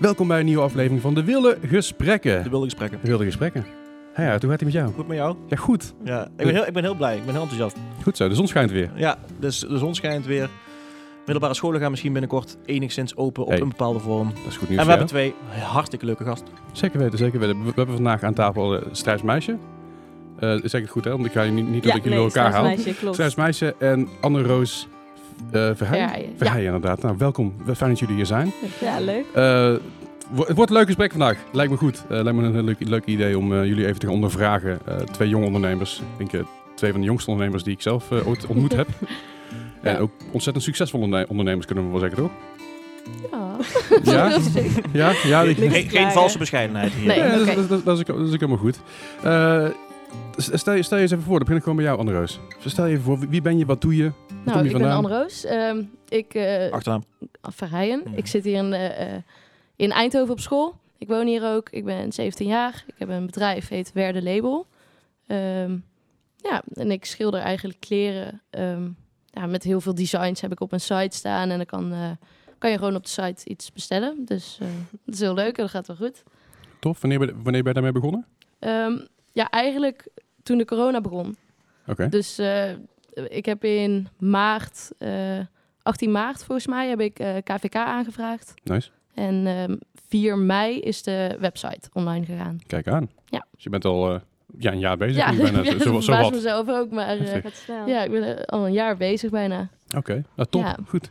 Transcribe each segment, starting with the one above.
Welkom bij een nieuwe aflevering van De Wilde Gesprekken. De wilde gesprekken. De Wilde Gesprekken. Hey, ja, hoe gaat het met jou? Goed met jou? Ja, goed. Ja, ik ben, heel, ik ben heel blij. Ik ben heel enthousiast. Goed zo, de zon schijnt weer. Ja, dus de zon schijnt weer. Middelbare scholen gaan misschien binnenkort enigszins open op Hey. een bepaalde vorm. Dat is goed nieuws En voor we hebben twee hartstikke leuke gasten. Zeker weten, zeker weten. We, we hebben vandaag aan tafel uh, Strijfsmeisje. Uh, zeg ik het goed, hè? Want ik ga je niet, niet ja, dat ik jullie nee, door elkaar haal. Meisje, klopt. Strijfsmeisje en Anne-Roos uh, Verheijen. Verheijen, inderdaad. Nou, welkom. Fijn dat jullie hier zijn. Ja, leuk. Uh, het wordt een leuk gesprek vandaag. Lijkt me goed. Uh, lijkt me een leuk, leuk idee om uh, jullie even te gaan ondervragen. Uh, twee jonge ondernemers. Ik denk twee van de jongste ondernemers die ik zelf ooit ontmoet heb. ja. En ook ontzettend succesvolle ondernemers kunnen we wel zeggen, toch? Ja. Ja? ja? ja ik... Geen, geen valse bescheidenheid hier. Nee, ja, okay. dat, dat, dat, is, dat is ook helemaal goed. Stel, stel je eens even voor, dan begin ik gewoon bij jou, Anne-Roos. Stel je even voor, wie ben je, wat doe je? Waar nou, kom je ik ben? Anne-Roos. Um, ik... Achternaam? Verheijen. Mm. Ik zit hier in, in Eindhoven op school. Ik woon hier ook. Ik ben 17 jaar. Ik heb een bedrijf, heet Werde Label. Um, ja, en ik schilder eigenlijk kleren. Um, ja, met heel veel designs heb ik op mijn site staan. En dan kan, uh, kan je gewoon op de site iets bestellen. Dus uh, dat is heel leuk en dat gaat wel goed. Tof. Wanneer, ben, wanneer ben je daarmee begonnen? Um, ja, eigenlijk toen de corona begon. Oké. Okay. Dus uh, ik heb in maart, 18 maart volgens mij, heb ik KVK aangevraagd. Nice. En um, 4 mei is de website online gegaan. Kijk aan. Ja. Dus je bent al uh, ja, een jaar bezig. Ja, bijna, ja zo, zo wat. mezelf ook, maar uh, ja, ik ben al een jaar bezig bijna. Oké, okay. nou, top. Ja. Goed.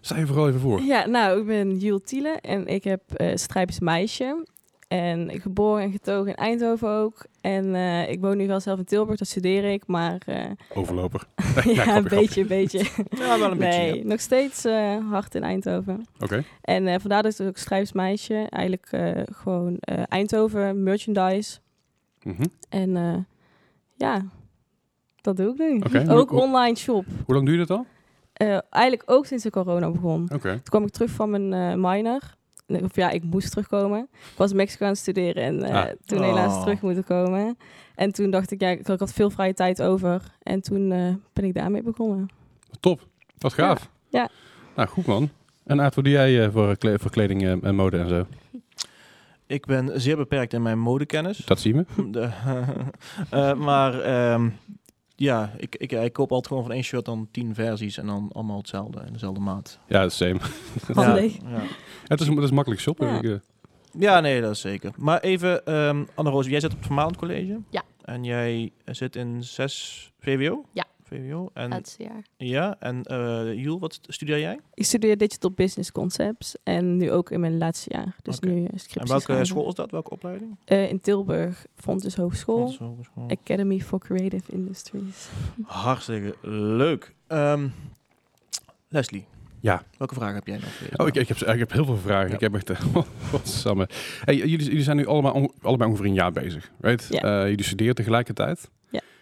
Sta je vooral even voor. Ja, nou, ik ben Jules Tiele en ik heb uh, Strijpers Meisje. En ik geboren en getogen in Eindhoven ook. En uh, ik woon nu wel zelf in Tilburg, dat studeer ik, maar... Uh, Overloper. ja, ja een beetje, een beetje. ja, wel een beetje. Nee, ja. nog steeds uh, hard in Eindhoven. Oké. Okay. En uh, vandaar dat ik ook Strijpsmeisje. Eigenlijk uh, gewoon Eindhoven, merchandise. Mm -hmm. En ja, dat doe ik nu. Okay. Ook online shop. Hoe lang duurt het al? Uh, eigenlijk ook sinds de corona begon. Oké. Okay. Toen kwam ik terug van mijn uh, minor. Of ja, ik moest terugkomen. Ik was in Mexico aan het studeren en uh, ah. toen helaas Oh. terug moeten komen. En toen dacht ik, ja, ik had veel vrije tijd over. En toen uh, ben ik daarmee begonnen. Top, wat gaaf. Ja. ja. Nou, goed man. En Aad, wat doe jij uh, voor, kle voor kleding en mode en zo? Ik ben zeer beperkt in mijn modekennis. Dat zien we. De, uh, maar um, ja, ik, ik, ik koop altijd gewoon van één shirt dan tien versies en dan allemaal hetzelfde in dezelfde maat. Ja, dat is same. ja, ja. Het, is, het is makkelijk shoppen. Ja. Ik, uh... ja, nee, dat is zeker. Maar even, um, Anne-Roos, jij zit op het Vermalend College. Ja. En jij zit in 6 VWO? Ja. VWO. En, Laatste jaar. Ja, en uh, Jules, wat studeer jij? Ik studeer Digital Business Concepts en nu ook in mijn laatste jaar. Dus okay. nu En welke schrijven. school is dat? Welke opleiding? Uh, in Tilburg, Fontes Hogeschool. Academy for Creative Industries. Hartstikke leuk. Um, Leslie. Ja. Welke vraag heb jij nog? Oh, ik, ik, heb, ik heb heel veel vragen. Ja. Ik heb echt... Wat samen. Hey, jullie, jullie zijn nu allemaal on, allebei ongeveer een jaar bezig, right? Ja. Uh, jullie studeren tegelijkertijd.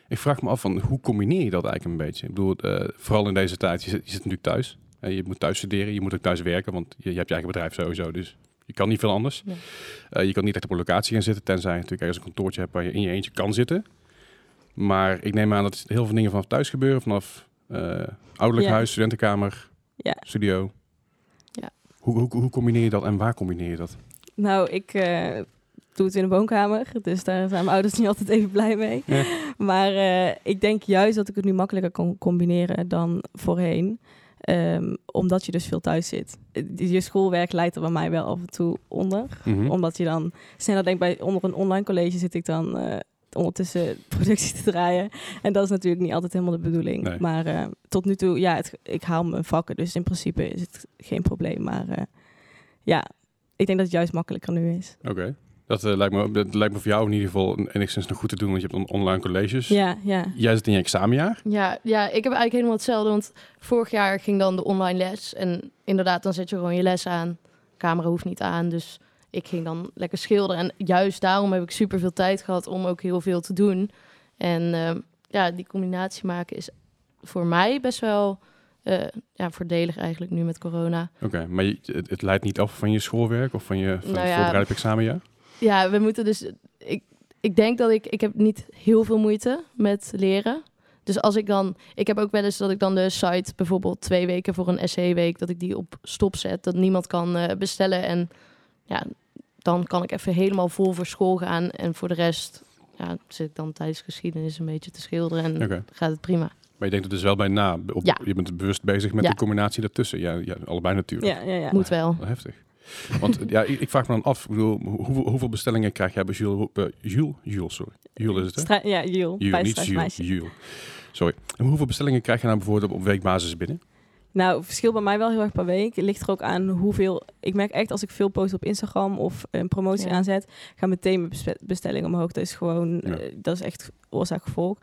Ik vraag me af van hoe combineer je dat eigenlijk een beetje? Ik bedoel, uh, vooral in deze tijd, je zit, je zit natuurlijk thuis. Uh, je moet thuis studeren, je moet ook thuis werken, want je, je hebt je eigen bedrijf sowieso. Dus je kan niet veel anders. Uh, je kan niet echt op een locatie gaan zitten, tenzij je natuurlijk ergens een kantoortje hebt waar je in je eentje kan zitten. Maar ik neem aan dat heel veel dingen vanaf thuis gebeuren, vanaf ouderlijk Ja. huis, studentenkamer, Ja. studio. Ja. Hoe, hoe, hoe combineer je dat en waar combineer je dat? Nou, ik uh, doe het in de woonkamer, dus daar zijn mijn ouders niet altijd even blij mee. Ja. Maar uh, ik denk juist dat ik het nu makkelijker kan combineren dan voorheen. Um, omdat je dus veel thuis zit. Je schoolwerk leidt er bij mij wel af en toe onder. Mhm. Omdat je dan sneller denkt, bij onder een online college zit ik dan uh, ondertussen productie te draaien. En dat is natuurlijk niet altijd helemaal de bedoeling. Nee. Maar uh, tot nu toe, ja, het, ik haal mijn vakken. Dus in principe is het geen probleem. Maar ja, ik denk dat het juist makkelijker nu is. Oké. Okay. Dat, uh, lijkt me, dat lijkt me voor jou in ieder geval enigszins nog goed te doen, want je hebt on online colleges. Ja, ja. Jij zit in je examenjaar. Ja, ja, ik heb eigenlijk helemaal hetzelfde. Want vorig jaar ging dan de online les. En inderdaad, dan zet je gewoon je les aan. Camera hoeft niet aan, dus ik ging dan lekker schilderen. En juist daarom heb ik super veel tijd gehad om ook heel veel te doen. En uh, ja, die combinatie maken is voor mij best wel uh, ja, voordelig eigenlijk nu met corona. Oké, okay, maar je, het, het, leidt niet af van je schoolwerk of van je van Nou ja. voorbereid examenjaar? Ja, we moeten dus... Ik, ik denk dat ik... Ik heb niet heel veel moeite met leren. Dus als ik dan... Ik heb ook wel eens dat ik dan de site bijvoorbeeld twee weken voor een essayweek... dat ik die op stop zet. Dat niemand kan uh, bestellen. En ja, dan kan ik even helemaal vol voor school gaan. En voor de rest ja, zit ik dan tijdens geschiedenis een beetje te schilderen en gaat het prima. Maar je denkt er dus wel bij na. Op, Ja. Je bent bewust bezig met Ja. de combinatie daartussen. Ja, ja allebei natuurlijk. Ja, ja, ja. Moet. Wel heftig. Want ja, ik, ik vraag me dan af, ik bedoel, hoeveel, hoeveel bestellingen krijg jij bij Jules? eh, Jules? Jules, sorry. Jules is het, hè? Ja, Jules. Jules, niet Bijstraatmeisje. Jules. Jules. Sorry. En hoeveel bestellingen krijg je nou bijvoorbeeld op weekbasis binnen? Nou, het verschilt bij mij wel heel erg per week. Het ligt er ook aan hoeveel... Ik merk echt als ik veel post op Instagram of een promotie Ja. aanzet, gaan meteen mijn bestellingen omhoog. Dat is gewoon, Ja. eh, dat is echt oorzaak-gevolg.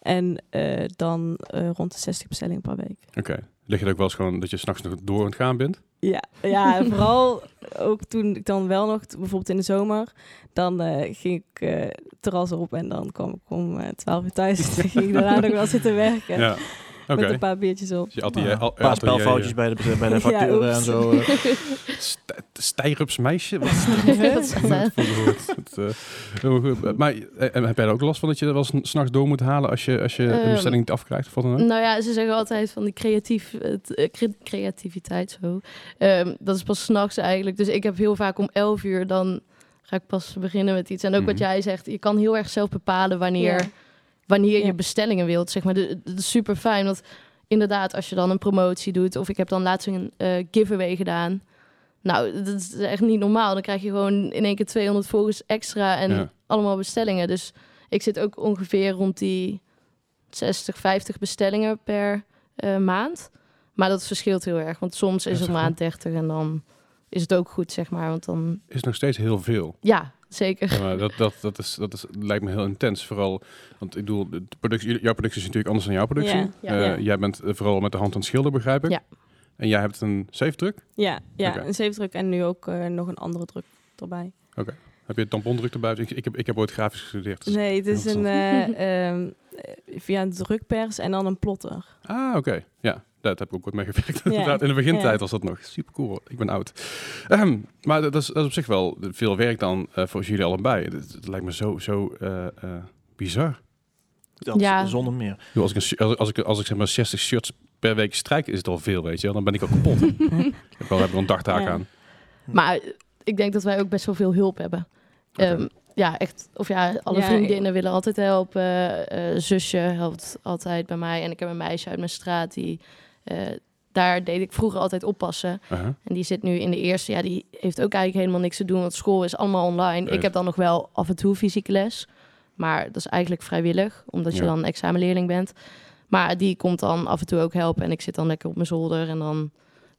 En eh, dan eh, rond de 60 bestellingen per week. Oké. Lig je er ook wel eens gewoon dat je s'nachts nog door aan het gaan bent? Ja, ja en vooral ook toen ik dan wel nog, bijvoorbeeld in de zomer, dan eh, ging ik eh terras op en dan kwam ik om eh 12 uur thuis. dan ging ik daarna nog wel zitten werken Ja. Met een paar biertjes op. Dus je atelier, al- een paar spelfoutjes bij de, bij de Ja, facturen en zo. eh. St- Stijrups meisje? Wat is dat? Eh, maar eh, en heb jij er ook last van dat je er wel eens s'nachts door moet halen als je, als je een Ehm, bestelling niet afkrijgt? Of wat dan ook? Nou ja, ze zeggen altijd van die creatief, het, cre- creativiteit zo. Ehm, dat is pas s'nachts eigenlijk. Dus ik heb heel vaak om 11 uur dan ga ik pas beginnen met iets. En ook wat Mhm. jij zegt, je kan heel erg zelf bepalen wanneer, Ja. Wanneer Ja. je bestellingen wilt. Zeg maar, De- dat is super fijn. Want inderdaad, als je dan een promotie doet, of ik heb dan laatst een eh, giveaway gedaan. Nou, dat is echt niet normaal. Dan krijg je gewoon in één keer 200 volgers extra en Ja. allemaal bestellingen. Dus ik zit ook ongeveer rond die 60, 50 bestellingen per eh, maand. Maar dat verschilt heel erg. Want soms is Ja, het maand 30 en dan is het ook goed, zeg maar. Want dan, Is nog steeds heel veel. ja, zeker. Ja, maar dat, dat, dat, is, dat is, lijkt me heel intens. Vooral, want ik bedoel, de productie, jouw productie is natuurlijk anders dan jouw productie. Ja. Eh. Jij bent eh, vooral met de hand aan het schilderen, begrijp ik. Ja. En jij hebt een safe druk. Ja, ja Oké. een zeefdruk en nu ook eh, nog een andere druk erbij. Heb je een tampondruk erbij? Ik, ik, heb, ik heb ooit grafisch gestudeerd. dus- Nee, het is een eh, ehm, eh, via een drukpers en dan een plotter. Ah, oké. Ja, daar heb ik ook wat mee gewerkt. Ja. Inderdaad, in de begintijd was dat nog super cool. Ik ben oud. Ehm, maar dat is, dat is op zich wel veel werk dan eh, voor jullie allebei. Het, het lijkt me zo, zo eh, eh, bizar. Dat Ja. zonder meer. Als ik, een, als, als ik, als ik zeg maar 60 shirts per week strijk, is het al veel, weet je wel. Dan ben ik al kapot. ik heb wel, heb wel een dagtaak Ja. aan. Maar ik denk dat wij ook best wel veel hulp hebben. Ehm, ja, echt. Of ja, alle Ja, vriendinnen willen altijd helpen. Eh, zusje helpt altijd bij mij. En ik heb een meisje uit mijn straat die... eh, daar deed ik vroeger altijd oppassen. En die zit nu in de eerste. Ja, die heeft ook eigenlijk helemaal niks te doen. Want school is allemaal online. Ik heb dan nog wel af en toe fysieke les. Maar dat is eigenlijk vrijwillig. Omdat je Ja. dan examenleerling bent. Maar die komt dan af en toe ook helpen. En ik zit dan lekker op mijn zolder. En dan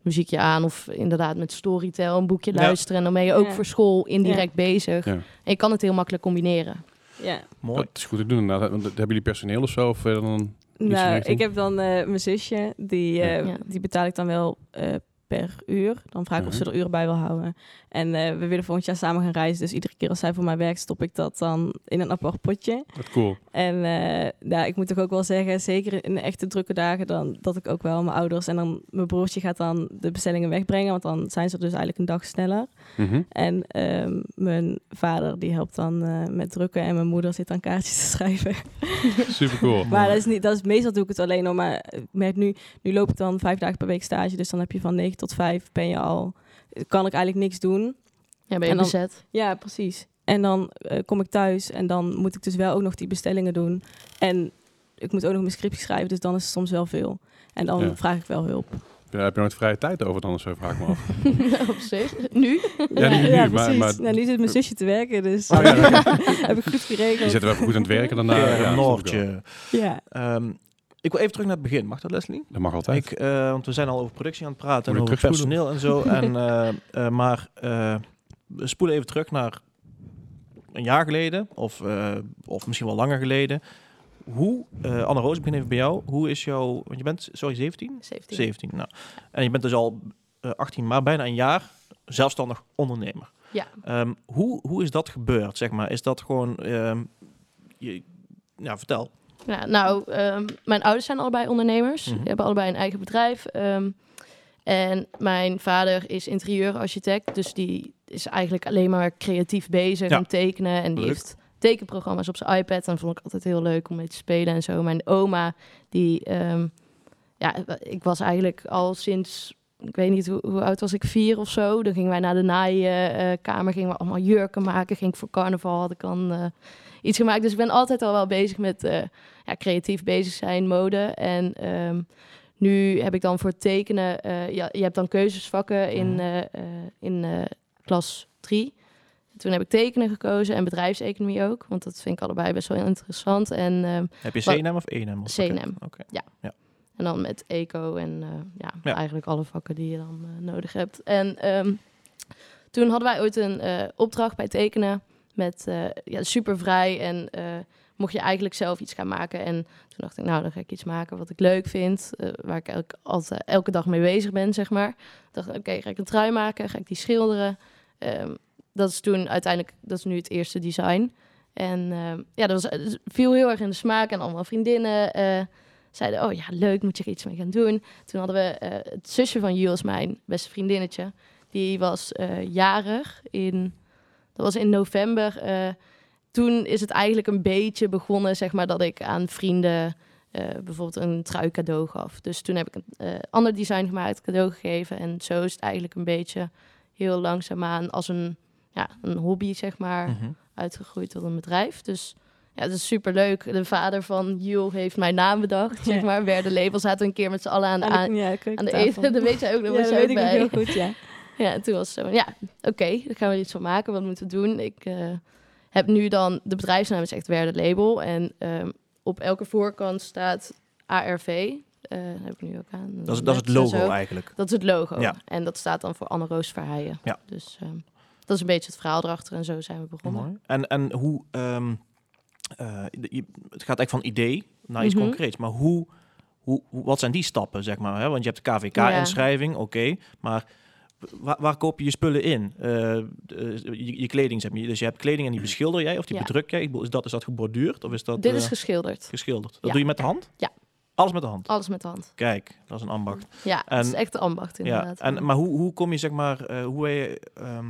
muziekje aan. Of inderdaad met Storytel een boekje Ja. luisteren. En dan ben je ook Ja. voor school indirect bezig. Ja. En je kan het heel makkelijk combineren. Ja. Mooi. Dat is goed te doen inderdaad. Want hebben jullie personeel of zo? Of dan Nou, ik heb dan eh, mijn zusje, die, eh, Ja. die betaal ik dan wel eh, per uur. Dan vraag ik of ze er uren bij wil houden. En eh, we willen volgend jaar samen gaan reizen. Dus iedere keer als zij voor mij werkt, stop ik dat dan in een apart potje. Wat cool. En eh, nou, ik moet toch ook wel zeggen, zeker in de echte drukke dagen, dan, dat ik ook wel mijn ouders en dan mijn broertje gaat dan de bestellingen wegbrengen. Want dan zijn ze dus eigenlijk een dag sneller. Mhm. En ehm, mijn vader die helpt dan eh, met drukken en mijn moeder zit dan kaartjes te schrijven. Super cool. Maar dat is niet, dat is, meestal doe ik het alleen nog. Maar merk nu, nu loop ik dan vijf dagen per week stage. Dus dan heb je van 9 tot 5 ben je al. Kan ik eigenlijk niks doen. Ja, ben je En dan- bezet. Ja, precies. En dan eh, kom ik thuis en dan moet ik dus wel ook nog die bestellingen doen. En ik moet ook nog mijn scriptie schrijven. Dus dan is het soms wel veel. En dan Ja. vraag ik wel hulp. Ja, heb je nooit vrije tijd over dan of zo, vraag ik me af. Op zich. Nu? Ja, niet nu, maar- precies. maar- Nou, nu zit mijn zusje te werken, dus Oh, ja, heb ik goed Je geregeld. zit er even goed aan het werken daarna. Ja, ja, een wel. Noortje. Ja. Ehm, ik wil even terug naar het begin. Mag dat, Leslie? Dat mag altijd. Ik, eh, want we zijn al over productie aan het praten Moet en over personeel en zo. en, eh, eh, maar eh, we spoelen even terug naar een jaar geleden, of, eh, of misschien wel langer geleden. Hoe, eh Anne Roos, ik begin even bij jou. Hoe is jouw, want je bent, sorry, 17? 17. 17, nou. En je bent dus al eh, 18, maar bijna een jaar zelfstandig ondernemer. Ja. Ehm, hoe, hoe is dat gebeurd, zeg maar? Is dat gewoon, ehm, je, ja, vertel. Ja, nou, ehm, mijn ouders zijn allebei ondernemers. Mhm. Die hebben allebei een eigen bedrijf. ehm, en mijn vader is interieurarchitect. Dus die is eigenlijk alleen maar creatief bezig Ja. en tekenen. En die Leuk. heeft tekenprogramma's op zijn iPad. En vond ik altijd heel leuk om mee te spelen en zo. Mijn oma, die... ehm, ja, ik was eigenlijk al sinds ik weet niet hoe, hoe oud was ik, vier of zo. Dan gingen wij naar de naaikamer, gingen we allemaal jurken maken. Ging ik voor carnaval, had ik dan eh, iets gemaakt. Dus ik ben altijd al wel bezig met eh, ja, creatief bezig zijn, mode. En ehm, nu heb ik dan voor tekenen, eh, ja, je hebt dan keuzesvakken in, Mhm. eh, eh, in eh, klas 3. Toen heb ik tekenen gekozen en bedrijfseconomie ook, want dat vind ik allebei best wel interessant. En ehm, Heb je CNM of ENM? of CNM. pakket? Oké. En dan met eco en eh, ja, Ja. eigenlijk alle vakken die je dan eh, nodig hebt. En ehm, toen hadden wij ooit een eh, opdracht bij tekenen met ja, super vrij en mocht je eigenlijk zelf iets gaan maken. En toen dacht ik, nou, dan ga ik iets maken wat ik leuk vind, waar ik elke, altijd, elke dag mee bezig ben, zeg maar. Ik dacht, oké, ga ik een trui maken, ga ik die schilderen. Ehm, dat is toen uiteindelijk, dat is nu het eerste design. En ehm, ja, dat was, viel heel erg in de smaak en allemaal vriendinnen zeiden, oh ja, leuk, moet je er iets mee gaan doen. Toen hadden we eh, het zusje van Jules, mijn beste vriendinnetje, die was eh, jarig in, dat was in november. eh, toen is het eigenlijk een beetje begonnen, zeg maar, dat ik aan vrienden bijvoorbeeld een trui cadeau gaf. Dus toen heb ik een ander design gemaakt, cadeau gegeven. En zo is het eigenlijk een beetje heel langzaamaan als een, ja, een hobby, zeg maar, Mhm. uitgegroeid tot een bedrijf. Dus ja, het is super leuk. De vader van Jules heeft mijn naam bedacht, zeg Ja. maar. Werden label zaten een keer met z'n allen aan de, Aan de- aan, ja, de aan de keukentafel. eten. Dat weet jij ook nog. Ja, was dat jij weet ook bij. heel goed, ja. Ja, en toen was het zo ja, oké, dan gaan we er iets van maken. Wat moeten we doen? Ik eh, heb nu dan, de bedrijfsnaam is echt Werde Label. En ehm, op elke voorkant staat ARV. eh heb ik nu ook aan. Dat, is, dat is het logo eigenlijk. Dat is het logo. Ja. En dat staat dan voor Anne Roos Verheijen. Ja. Dus ehm, dat is een beetje het verhaal erachter. En zo zijn we begonnen. Mooi. En, en hoe... ehm, eh, je- het gaat eigenlijk van idee naar iets Mhm. concreets. Maar hoe, hoe, wat zijn die stappen, zeg maar? Hè? Want je hebt de KVK-inschrijving, oké. maar waar, waar koop je je spullen in? Eh, de- je, je kleding, zeg maar. Dus je hebt kleding en die beschilder jij of die Ja. bedruk jij? Is dat, is dat geborduurd of is dat Dit eh, is geschilderd. geschilderd? Dat Ja. doe je met de hand? Ja. Alles met de hand? Alles met de hand. Kijk, dat is een ambacht. Ja, En- het is echt de ambacht Ja, inderdaad. en, maar hoe, hoe kom je, zeg maar, eh, hoe, ben je, ehm,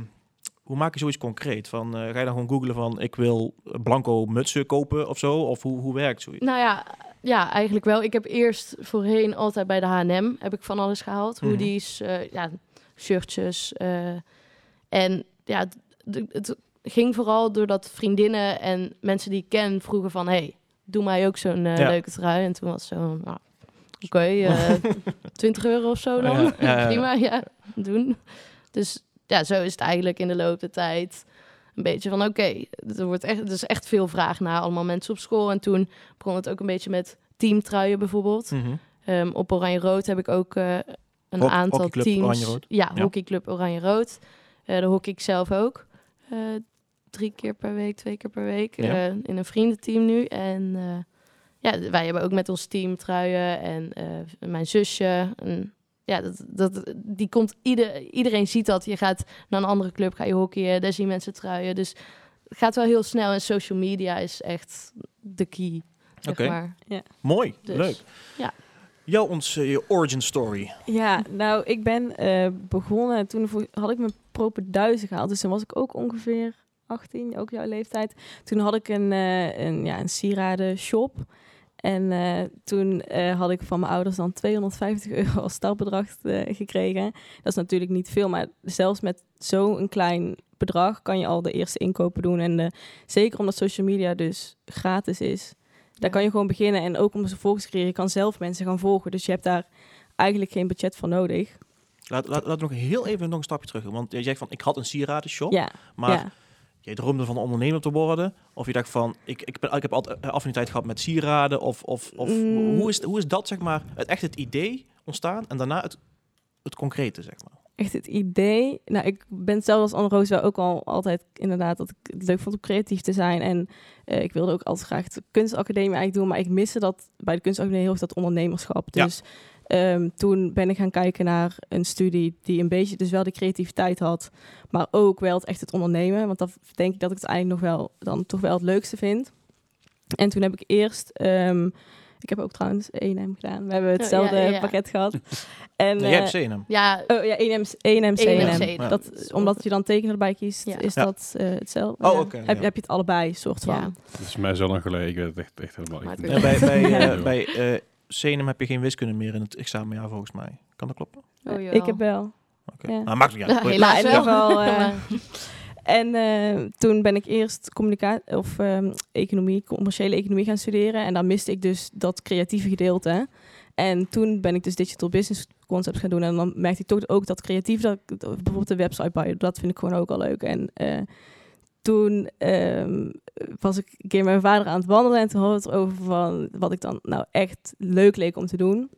hoe maak je zoiets concreet? Van, eh, ga je dan gewoon googlen van, ik wil blanco mutsen kopen of zo? Of hoe, hoe werkt zoiets? Nou ja, ja, eigenlijk wel. Ik heb eerst voorheen altijd bij de H&M heb ik van alles gehaald. Mhm. Hoodies, eh, ja, shirtjes. eh, en ja, het, ging vooral doordat vriendinnen en mensen die ik ken vroegen van... Hey, doe mij ook zo'n Ja. leuke trui. En toen was zo, nou, oké, eh 20 euro of zo dan. Ja, ja, ja. Prima, ja, doen. Dus ja, zo is het eigenlijk in de loop der tijd een beetje van oké, er wordt echt, er is echt veel vraag naar allemaal mensen op school. En toen begon het ook een beetje met teamtruien bijvoorbeeld. Mhm. Ehm, op Oranje Rood heb ik ook eh, een aantal hockeyclub teams. Ja, Ja. hockeyclub Oranje Rood. Eh daar hockey ik zelf ook. Eh, drie keer per week, twee keer per week. Ja. in een vriendenteam nu. En ja, wij hebben ook met ons team truien. En mijn zusje. En, ja, dat, dat, die komt ieder, iedereen ziet dat. Je gaat naar een andere club, ga je hockeyen. Daar zien mensen truien. Dus het gaat wel heel snel. En social media is echt de key. Zeg Oké. maar. Mooi, Dus, leuk. ja. Jou ons, eh, je origin story. Ja, nou, ik ben eh, begonnen, toen had ik mijn propenduizen gehaald. Dus toen was ik ook ongeveer 18, ook jouw leeftijd. Toen had ik een, eh een, ja, een sieradenshop. En eh, toen eh, had ik van mijn ouders dan 250 euro als startbedrag eh, gekregen. Dat is natuurlijk niet veel, maar zelfs met zo'n klein bedrag kan je al de eerste inkopen doen. En de, zeker omdat social media dus gratis is, daar kan je gewoon beginnen. En ook om ze volgers te creëren, je kan zelf mensen gaan volgen. Dus je hebt daar eigenlijk geen budget voor nodig. Laat, laat, laten we nog heel even nog een stapje terug. Want jij zegt van, ik had een sieradenshop. Ja, Maar ja. Jij droomde van ondernemer te worden? Of je dacht van, ik, ik, ben, ik heb altijd eh, affiniteit gehad met sieraden? Of, of, of Mm. hoe, is, hoe is dat, zeg maar, het, echt het idee ontstaan? En daarna het, het concrete, zeg maar. echt het idee. Nou, ik ben zelf als Anne Roos wel ook al altijd inderdaad dat ik het leuk vond om creatief te zijn. En eh, ik wilde ook altijd graag de kunstacademie eigenlijk doen. Maar ik miste dat bij de kunstacademie heel erg dat ondernemerschap. Ja. Ehm, toen ben ik gaan kijken naar een studie die een beetje dus wel de creativiteit had. Maar ook wel het echt het ondernemen. Want dat denk ik dat ik het eigenlijk nog wel dan toch wel het leukste vind. En toen heb ik eerst... ehm, ik heb ook trouwens E&M gedaan. We hebben hetzelfde ja, ja. pakket gehad. En, Nee, jij eh, hebt CNM. Ja, Oh ja, 1M, 1M, ENM, CNM. Dat, omdat je dan tekenen erbij kiest, Ja. is Ja. dat eh, hetzelfde. Oh, heb, ja. heb je het allebei, soort van. ja. Dat is mij zo lang geleden. Ik weet het echt, echt helemaal niet. het Ja, bij bij, eh, bij eh, senum heb je geen wiskunde meer in het examenjaar volgens mij. Kan dat kloppen? Oh, ik heb wel. Oké. Ja. Nou, maakt niet uit. Helaas in ieder geval, En eh, toen ben ik eerst communicatie of ehm, economie, commerciële economie gaan studeren. En dan miste ik dus dat creatieve gedeelte. En toen ben ik dus digital business concepts gaan doen. En dan merkte ik toch ook dat creatief, dat, ik- bijvoorbeeld de website bouwen, dat vind ik gewoon ook al leuk. En eh, toen ehm, was ik een keer mijn vader aan het wandelen. En toen hadden we het over van wat ik dan nou echt leuk leek om te doen.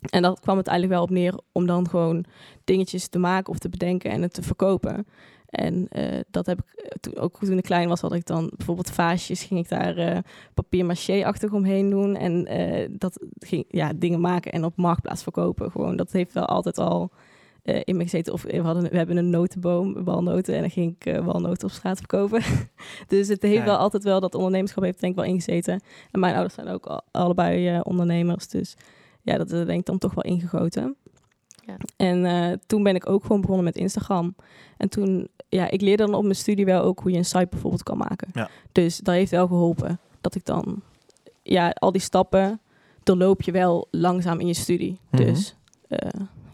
En dat kwam het eigenlijk wel op neer om dan gewoon dingetjes te maken of te bedenken en het te verkopen. En eh, dat heb ik eh, toen, ook toen ik klein was, had ik dan bijvoorbeeld vaasjes, ging ik daar eh papier maché-achtig omheen doen. En dat ging, ja, dingen maken en op marktplaats verkopen. Gewoon, dat heeft wel altijd al eh, in me gezeten. Of we, hadden, we hebben een notenboom, walnoten, en dan ging ik eh, walnoten op straat verkopen. dus het heeft Ja. wel altijd wel, dat ondernemerschap heeft denk ik wel ingezeten. En mijn ouders zijn ook al- allebei eh, ondernemers, dus ja, dat is er denk ik dan toch wel ingegoten. Ja. En eh, toen ben ik ook gewoon begonnen met Instagram. En toen, ja, ik leerde dan op mijn studie wel ook hoe je een site bijvoorbeeld kan maken. Ja. Dus dat heeft wel geholpen. Dat ik dan, ja, al die stappen doorloop je wel langzaam in je studie. Mhm. Dus eh,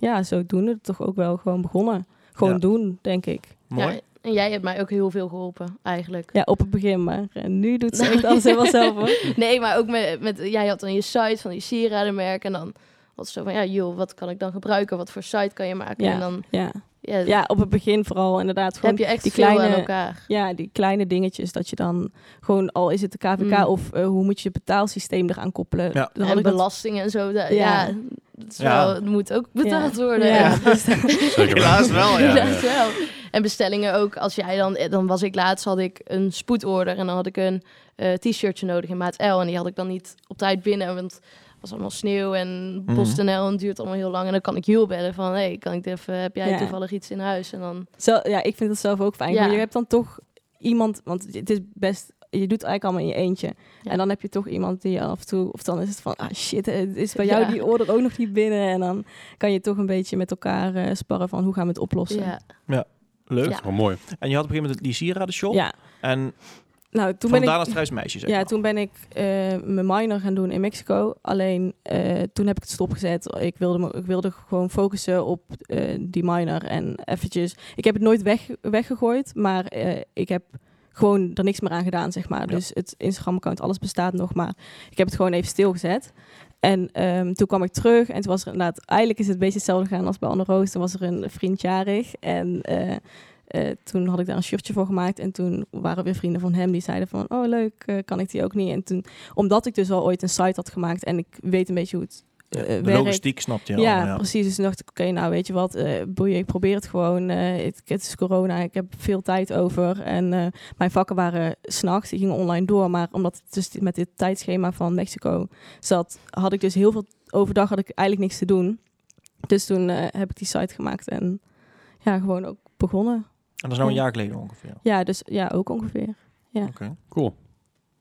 ja, zodoende toch ook wel gewoon begonnen. Gewoon Ja. doen, denk ik. Mooi. Ja, en jij hebt mij ook heel veel geholpen, eigenlijk. Ja, op het begin, maar eh, nu doet ze echt alles helemaal zelf. Hoor. Nee, maar ook met, met... Jij had dan je site van die sieradenmerken. En dan was het zo van, ja, joh, wat kan ik dan gebruiken? Wat voor site kan je maken? Ja. En dan Ja. ja, ja, op het begin vooral inderdaad gewoon heb je echt die veel kleine- aan elkaar. Ja, die kleine dingetjes dat je dan gewoon, al is het de KVK Mm. of eh, hoe moet je het betaalsysteem eraan koppelen. Ja. Dan had En belastingen en zo. da- Ja. ja, het, is Ja. wel, het moet ook betaald worden. Dus- Zeker wel. Helaas wel, ja. Helaas wel. En bestellingen ook. Als jij dan, eh, dan was ik laatst, had ik een spoedorder en dan had ik een eh, t-shirtje nodig in maat L. En die had ik dan niet op tijd binnen, want het was allemaal sneeuw en Mhm. PostNL en het duurt allemaal heel lang. En dan kan ik Jules bellen van, hey, kan ik even, heb jij Ja. toevallig iets in huis? En dan, Zo, ja, ik vind dat zelf ook fijn. Ja. Maar Je hebt dan toch iemand, want het is best, je doet het eigenlijk allemaal in je eentje. Ja. En dan heb je toch iemand die af en toe, of dan is het van, ah shit, het is bij jou Ja. die order ook nog niet binnen. En dan kan je toch een beetje met elkaar eh, sparren van hoe gaan we het oplossen. ja. Leuk. Ja. Wel mooi. En je had op een gegeven moment die sieradenshop. Ja. En Nou, toen ben ik, struismeisje, zeg ja, maar. toen ben ik eh, mijn minor gaan doen in Mexico. Alleen eh, toen heb ik het stopgezet. Ik wilde, me, ik wilde gewoon focussen op eh, die minor en eventjes. Ik heb het nooit weg, weggegooid, maar eh, ik heb gewoon er niks meer aan gedaan, zeg maar. Ja. Dus het Instagram-account, alles bestaat nog, maar ik heb het gewoon even stilgezet. En ehm, toen kwam ik terug en toen was er inderdaad, eigenlijk is het een beetje hetzelfde gegaan als bij Anne Roos. Toen was er een vriend jarig en eh, eh, toen had ik daar een shirtje voor gemaakt. En toen waren weer vrienden van hem die zeiden van, oh leuk, eh, kan ik die ook niet? En toen, omdat ik dus al ooit een site had gemaakt en ik weet een beetje hoe het Ja, eh, de logistiek snapte je Ja, al. Ja. precies. Dus toen dacht ik, oké, nou weet je wat, eh boeien, ik probeer het gewoon. Eh, het, het is corona, ik heb veel tijd over. En eh, mijn vakken waren s'nachts, die gingen online door. Maar omdat het dus met dit tijdschema van Mexico zat, had ik dus heel veel, overdag had ik eigenlijk niks te doen. Dus toen eh, heb ik die site gemaakt en ja, gewoon ook begonnen. En dat is nou een jaar geleden ongeveer. Ja, dus ja, ook ongeveer. Ja. Oké. Cool.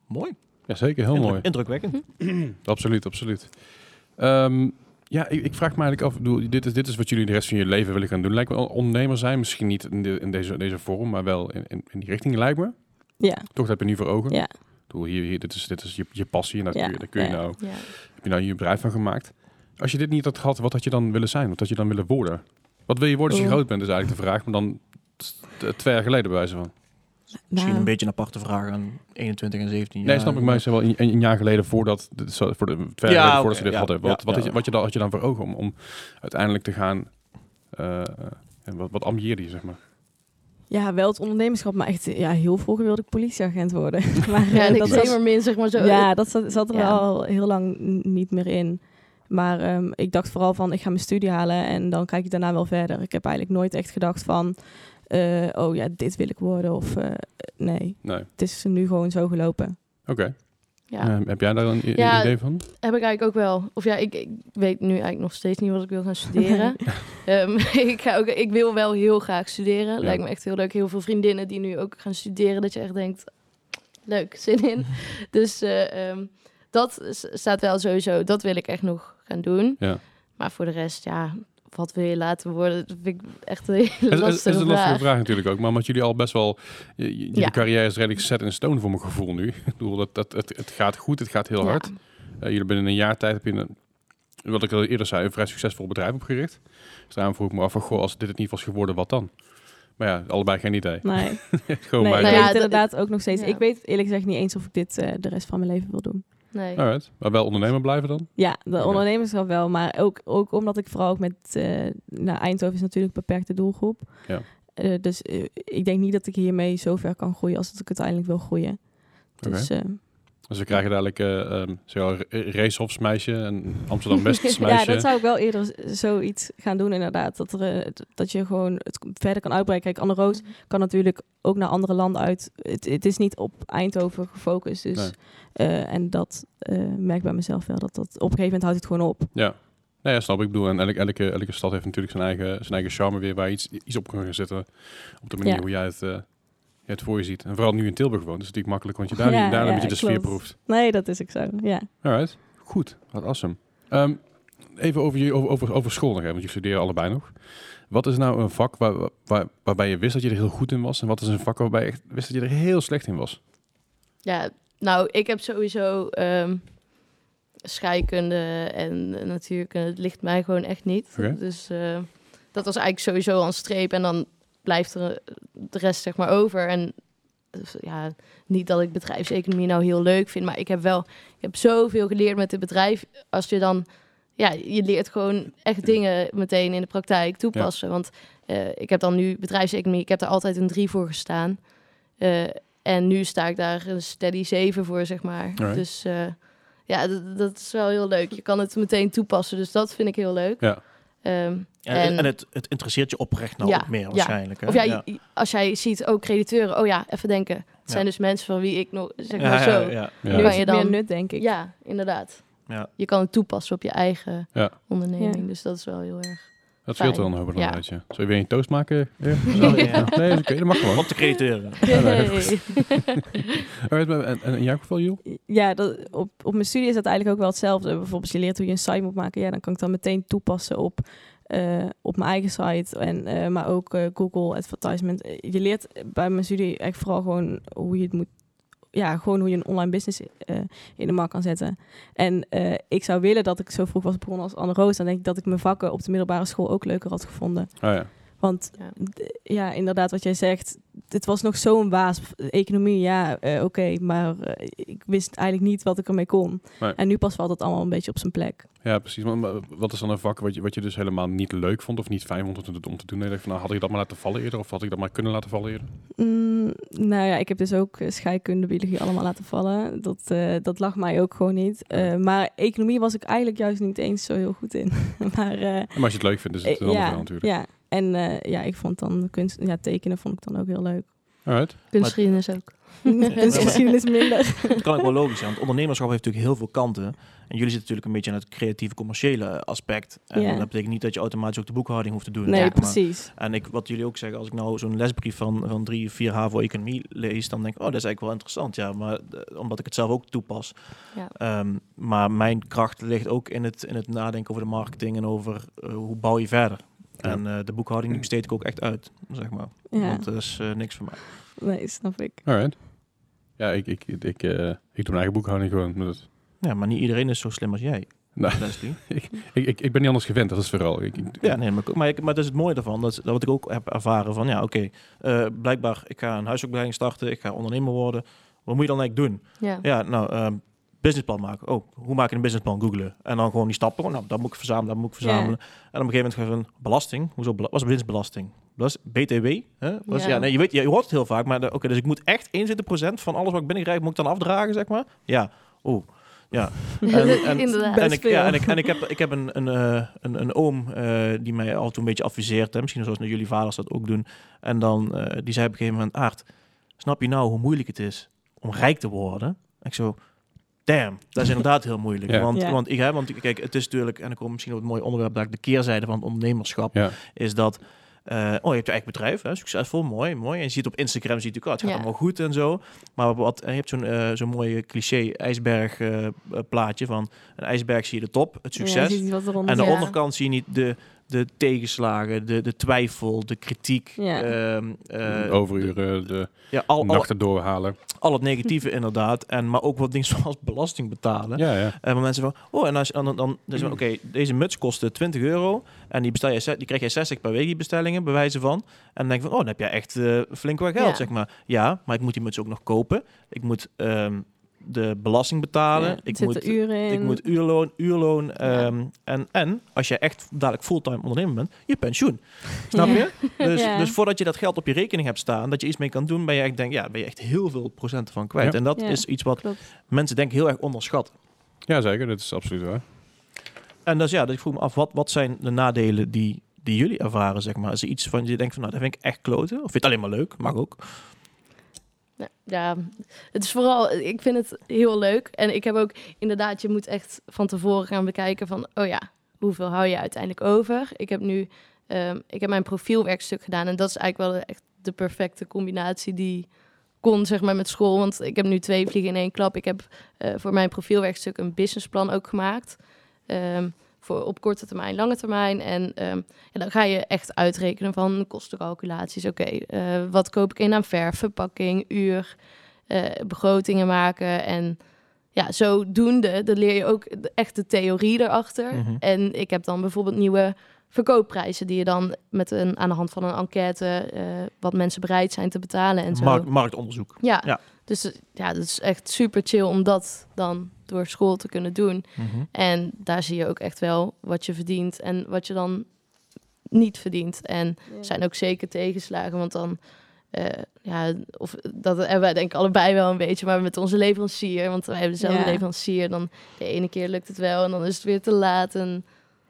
Mooi. Ja, zeker. Heel Indruk- mooi. Indrukwekkend. Absoluut, absoluut. Ehm, ja, ik, ik vraag me eigenlijk af, bedoel, dit, is, dit is wat jullie de rest van je leven willen gaan doen. Lijkt me wel ondernemer zijn, misschien niet in, de, in deze, deze vorm, maar wel in, in, in die richting lijkt me. Ja, Toch heb je nu voor ogen. ja, Ik bedoel, hier, hier, dit is, dit is je, je passie en Ja, kun je, daar kun je ja. nou, Ja. heb je nou je bedrijf van gemaakt. Als je dit niet had gehad, wat had je dan willen zijn? Wat had je dan willen worden? Wat wil je worden als je groot bent, is eigenlijk de vraag. Maar dan twee jaar geleden bij wijze van. Misschien Nou, een beetje een aparte vraag aan 21 en 17 jaar. Nee, snap ik. Maar ze wel een, een jaar geleden voordat, voor de twee Ja, jaar geleden voordat ze dit ja, hadden. ja, Wat, wat, ja. had je, wat je dan, had je dan voor ogen om, om uiteindelijk te gaan... eh, en wat, wat ambieerde je, zeg maar? Ja, wel het ondernemerschap, maar echt ja, heel vroeger wilde ik politieagent worden. maar Ja, eh, dat maar min, zeg maar zo. Ja, dat zat, zat er Ja. wel heel lang niet meer in. Maar ehm, ik dacht vooral van, ik ga mijn studie halen en dan kijk ik daarna wel verder. Ik heb eigenlijk nooit echt gedacht van, eh, oh ja, dit wil ik worden. Of eh, nee, Nee. het is nu gewoon zo gelopen. Oké. Ja. Eh, heb jij daar een i- Ja, idee van? Heb ik eigenlijk ook wel. Of ja, ik, ik weet nu eigenlijk nog steeds niet wat ik wil gaan studeren. Ehm, ik, ga ook, ik wil wel heel graag studeren. Lijkt me echt heel leuk. Heel veel vriendinnen die nu ook gaan studeren. Dat je echt denkt, leuk, zin in. Dus eh, ehm, dat staat wel sowieso. Dat wil ik echt nog gaan doen. Ja. Maar voor de rest, ja, wat wil je laten worden? Dat vind ik echt een hele is, lastige is een lastige vraag. vraag natuurlijk ook. Maar omdat jullie al best wel... je- je- Jullie Ja. carrière is redelijk set in stone voor mijn gevoel nu. Ik bedoel, dat, dat, het, het gaat goed, het gaat heel Ja. hard. Eh, jullie binnen een jaar tijd heb je een wat ik al eerder zei, een vrij succesvol bedrijf opgericht. Dus daarom vroeg ik me af van, goh, als dit het niet was geworden, wat dan? Maar ja, allebei geen idee. Nee, Gewoon nee maar. ik Nou weet ja, inderdaad ook nog steeds. ja. Ik weet eerlijk gezegd niet eens of ik dit eh, de rest van mijn leven wil doen. Nee. Alright. Maar wel ondernemer blijven dan? Ja, de Oké. ondernemerschap wel. Maar ook, ook omdat ik vooral ook met... nou, Eindhoven is natuurlijk een beperkte doelgroep. Ja. Eh, dus eh, ik denk niet dat ik hiermee zo ver kan groeien als dat ik uiteindelijk wil groeien. Dus eh, Dus we krijgen dadelijk eh um, zo racehofsmeisje en Amsterdam West meisje. ja, dat zou ik wel eerder zoiets gaan doen inderdaad. Dat, er, eh, dat je gewoon het verder kan uitbreiden. Kijk, Anne Roos kan natuurlijk ook naar andere landen uit. Het, het is niet op Eindhoven gefocust. Dus, Nee. eh, en dat eh, merk ik bij mezelf wel. Dat, dat op een gegeven moment houdt het gewoon op. Ja. Nou ja, snap ik. Bedoel, en elke, elke, elke stad heeft natuurlijk zijn eigen, zijn eigen charme weer waar je iets, iets op kan gaan zetten. Op de manier Ja. hoe jij het, het voor je ziet. En vooral nu in Tilburg woont, is het natuurlijk makkelijk, want je daar, Ja, niet, daar ja, een beetje de sfeer proeft. Nee, dat is ook zo. Ja. Alright, goed. Wat awesome. Ehm, even over, je, over, over, over school nog even, want je studeren allebei nog. Wat is nou een vak waar, waar, waarbij je wist dat je er heel goed in was? En wat is een vak waarbij je echt wist dat je er heel slecht in was? Ja, nou, ik heb sowieso ehm, scheikunde en natuurkunde. Het ligt mij gewoon echt niet. Dus eh, dat was eigenlijk sowieso al een streep. En dan blijft er de rest zeg maar over. En dus, ja, niet dat ik bedrijfseconomie nou heel leuk vind, maar ik heb wel, ik heb zoveel geleerd met het bedrijf. Als je dan, ja, je leert gewoon echt dingen meteen in de praktijk toepassen. Want eh, ik heb dan nu bedrijfseconomie, ik heb er altijd een drie voor gestaan. Eh, en nu sta ik daar een steady 7 voor, zeg maar. Alright. Dus eh, ja, dat, dat is wel heel leuk. Je kan het meteen toepassen, dus dat vind ik heel leuk. Ja. Ehm, En, En- en het, het interesseert je oprecht nou Ja, ook meer ja. waarschijnlijk. Hè? of ja, je- als jij ziet ook crediteuren, oh ja, even denken. Het zijn Ja. dus mensen van wie ik nog, zeg Ja, maar ja, zo. ja. Ja. Nu kan is je het dan- meer nut, denk ik. Ja, inderdaad. Ja. Je kan het toepassen op je eigen Ja. onderneming, Ja. dus dat is wel heel erg. Dat scheelt wel een hoop Ja. inderdaad, ja. Zou je weer een toast maken? Ja. Oh, ja. Nee, is oké, dat mag gewoon. Op nee. Alright, maar- en, en in jouw geval, Joel? Ja, dat, op, op mijn studie is dat eigenlijk ook wel hetzelfde. Bijvoorbeeld, als je leert hoe je een site moet maken. Ja, dan kan ik dan meteen toepassen op, eh, op mijn eigen site. En, eh, maar ook eh, Google Advertisement. Eh, Je leert bij mijn studie echt vooral gewoon hoe je het moet... Ja, gewoon hoe je een online business eh, in de markt kan zetten. En eh, ik zou willen dat ik zo vroeg was begonnen als Anne Roos. Dan denk ik dat ik mijn vakken op de middelbare school ook leuker had gevonden. Oh ja. Want Ja. inderdaad, wat jij zegt, het was nog zo'n waas. Economie, ja, eh, oké, maar eh, ik wist eigenlijk niet wat ik ermee kon. Nee. En nu pas valt het allemaal een beetje op zijn plek. Ja, precies. Maar, maar wat is dan een vak wat je, wat je dus helemaal niet leuk vond of niet fijn vond om te, om te doen? En je dacht van, nou, had ik dat maar laten vallen eerder of had ik dat maar kunnen laten vallen eerder? Mm, nou ja, ik heb dus ook eh, scheikunde, biologie allemaal laten vallen. Dat, eh, dat lag mij ook gewoon niet. Eh, maar economie was ik eigenlijk juist niet eens zo heel goed in. maar eh, Maar als je het leuk vindt, is het een ander ja, verhaal natuurlijk. ja, en eh, ja, ik vond dan kunst, ja, tekenen vond ik dan ook heel leuk. Alright. Kunstgeschiedenis ook. Kunstgeschiedenis minder. Dat kan ook wel logisch zijn. Want ondernemerschap heeft natuurlijk heel veel kanten. En jullie zitten natuurlijk een beetje aan het creatieve, commerciële aspect. En dat betekent niet dat je automatisch ook de boekhouding hoeft te doen. Nee, maar. precies. En ik, wat jullie ook zeggen, als ik nou zo'n lesbrief van, van drie, vier HAVO-economie lees, dan denk ik, oh, dat is eigenlijk wel interessant. Ja, maar eh, omdat ik het zelf ook toepas. Ja. Ehm, maar mijn kracht ligt ook in het, in het nadenken over de marketing en over eh, hoe bouw je verder. Ja. En eh, de boekhouding die besteed ik ook echt uit, zeg maar. Ja, Want dat is eh, niks voor mij. nee, snap ik. Alright. Ja, ik, ik, ik, ik, eh, ik doe mijn eigen boekhouding gewoon. Dat- Ja, maar niet iedereen is zo slim als jij, Nou, ik, ik, ik ben niet anders gewend, dat is vooral. Ik, ik- Ja, nee, maar, maar, ik, maar dat is het mooie daarvan. Dat, dat wat ik ook heb ervaren van, ja, oké, eh, blijkbaar, ik ga een huisopleiding starten, ik ga ondernemer worden. Wat moet je dan eigenlijk doen? Ja. Ja, nou, ehm, businessplan maken. Oh, hoe maak je een businessplan? Googlen. En dan gewoon die stappen. Oh, nou, dat moet ik verzamelen, dat moet ik verzamelen. En op een gegeven moment van belasting. Hoezo? bela- is winstbelasting? Dat is BTW. Hè? Is, ja. Nee, je weet, je hoort het heel vaak, maar oké, dus ik moet echt 71% van alles wat ik binnenkrijg, moet ik dan afdragen, zeg maar? Ja. Oeh. Ja. En, en, Inderdaad. en ik, ja, en ik, en ik heb, ik heb een, een, eh, een, een oom eh, die mij toe een beetje adviseert. Hè? Misschien zoals jullie vaders dat ook doen. En dan, eh, die zei op een gegeven moment, Aard, snap je nou hoe moeilijk het is om rijk te worden? En ik zo, damn, dat is inderdaad heel moeilijk. Ja. Want, Ja. want, ik, hè, want kijk, het is natuurlijk, en ik kom misschien op het mooie onderwerp, daar de keerzijde van het ondernemerschap, ja. is dat, eh, oh, je hebt je eigen bedrijf, hè, succesvol, mooi, mooi. En je ziet op Instagram, zie je natuurlijk, oh, het gaat Ja. allemaal goed en zo. Maar wat, en je hebt zo'n eh, zo'n mooie cliché ijsberg eh, plaatje van, een ijsberg zie je de top, het Ja, succes. je ziet wat eronder En de Ja. onderkant zie je niet de, de tegenslagen, de, de twijfel, de kritiek. Ja. ehm, eh, Overuren, de ja, al, al, nachten doorhalen. al het negatieve inderdaad. En, maar ook wat dingen zoals belasting betalen. Ja, ja. En waar mensen van, oh, en als, dan, dan, dan is van, oké, deze muts kostte 20 euro. En die, bestel je, die krijg je 60 per week, die bestellingen, bij wijze van. En dan denk je van, oh, dan heb je echt eh, flink wat geld, Ja. zeg maar. Ja, maar ik moet die muts ook nog kopen. Ik moet ehm, de belasting betalen. Ja, ik, moet, uren in. ik moet uurloon, uurloon. ehm, en, en als je echt dadelijk fulltime ondernemer bent, je pensioen. Snap Ja. je? Dus, Ja. dus voordat je dat geld op je rekening hebt staan, dat je iets mee kan doen, ben je echt, denk, ja, ben je echt heel veel procenten van kwijt. Ja. En dat Ja. is iets wat Klopt. mensen denk ik heel erg onderschatten. ja, zeker. Dat is absoluut waar. En dus ja, dus ik vroeg me af, wat, wat zijn de nadelen die, die jullie ervaren, zeg maar? Is er iets van je denkt van, nou, dat vind ik echt kloten? Of vind je het alleen maar leuk? Mag ook. Nou, ja, het is vooral, ik vind het heel leuk. En ik heb ook inderdaad, je moet echt van tevoren gaan bekijken van, oh ja, hoeveel hou je uiteindelijk over? Ik heb nu, ehm, ik heb mijn profielwerkstuk gedaan en dat is eigenlijk wel echt de perfecte combinatie die kon, zeg maar, met school. Want ik heb nu twee vliegen in één klap. Ik heb eh, voor mijn profielwerkstuk een businessplan ook gemaakt. Ehm, voor op korte termijn, lange termijn. En ehm, ja, dan ga je echt uitrekenen van kostencalculaties. Oké, eh, wat koop ik in aan verf, verpakking, uur, eh, begrotingen maken. En ja, zodoende, dan leer je ook de- echt de theorie erachter. Mhm. En ik heb dan bijvoorbeeld nieuwe verkoopprijzen die je dan met een, aan de hand van een enquête, eh, wat mensen bereid zijn te betalen en zo. Markt, marktonderzoek. Ja, Ja. dus eh, ja, dat is echt super chill om dat dan door school te kunnen doen. Mhm. En daar zie je ook echt wel wat je verdient en wat je dan niet verdient. En Ja. er zijn ook zeker tegenslagen, want dan... eh, ja, of dat hebben wij denk ik allebei wel een beetje, maar met onze leverancier, want wij hebben dezelfde Ja. leverancier, dan de ene keer lukt het wel en dan is het weer te laat en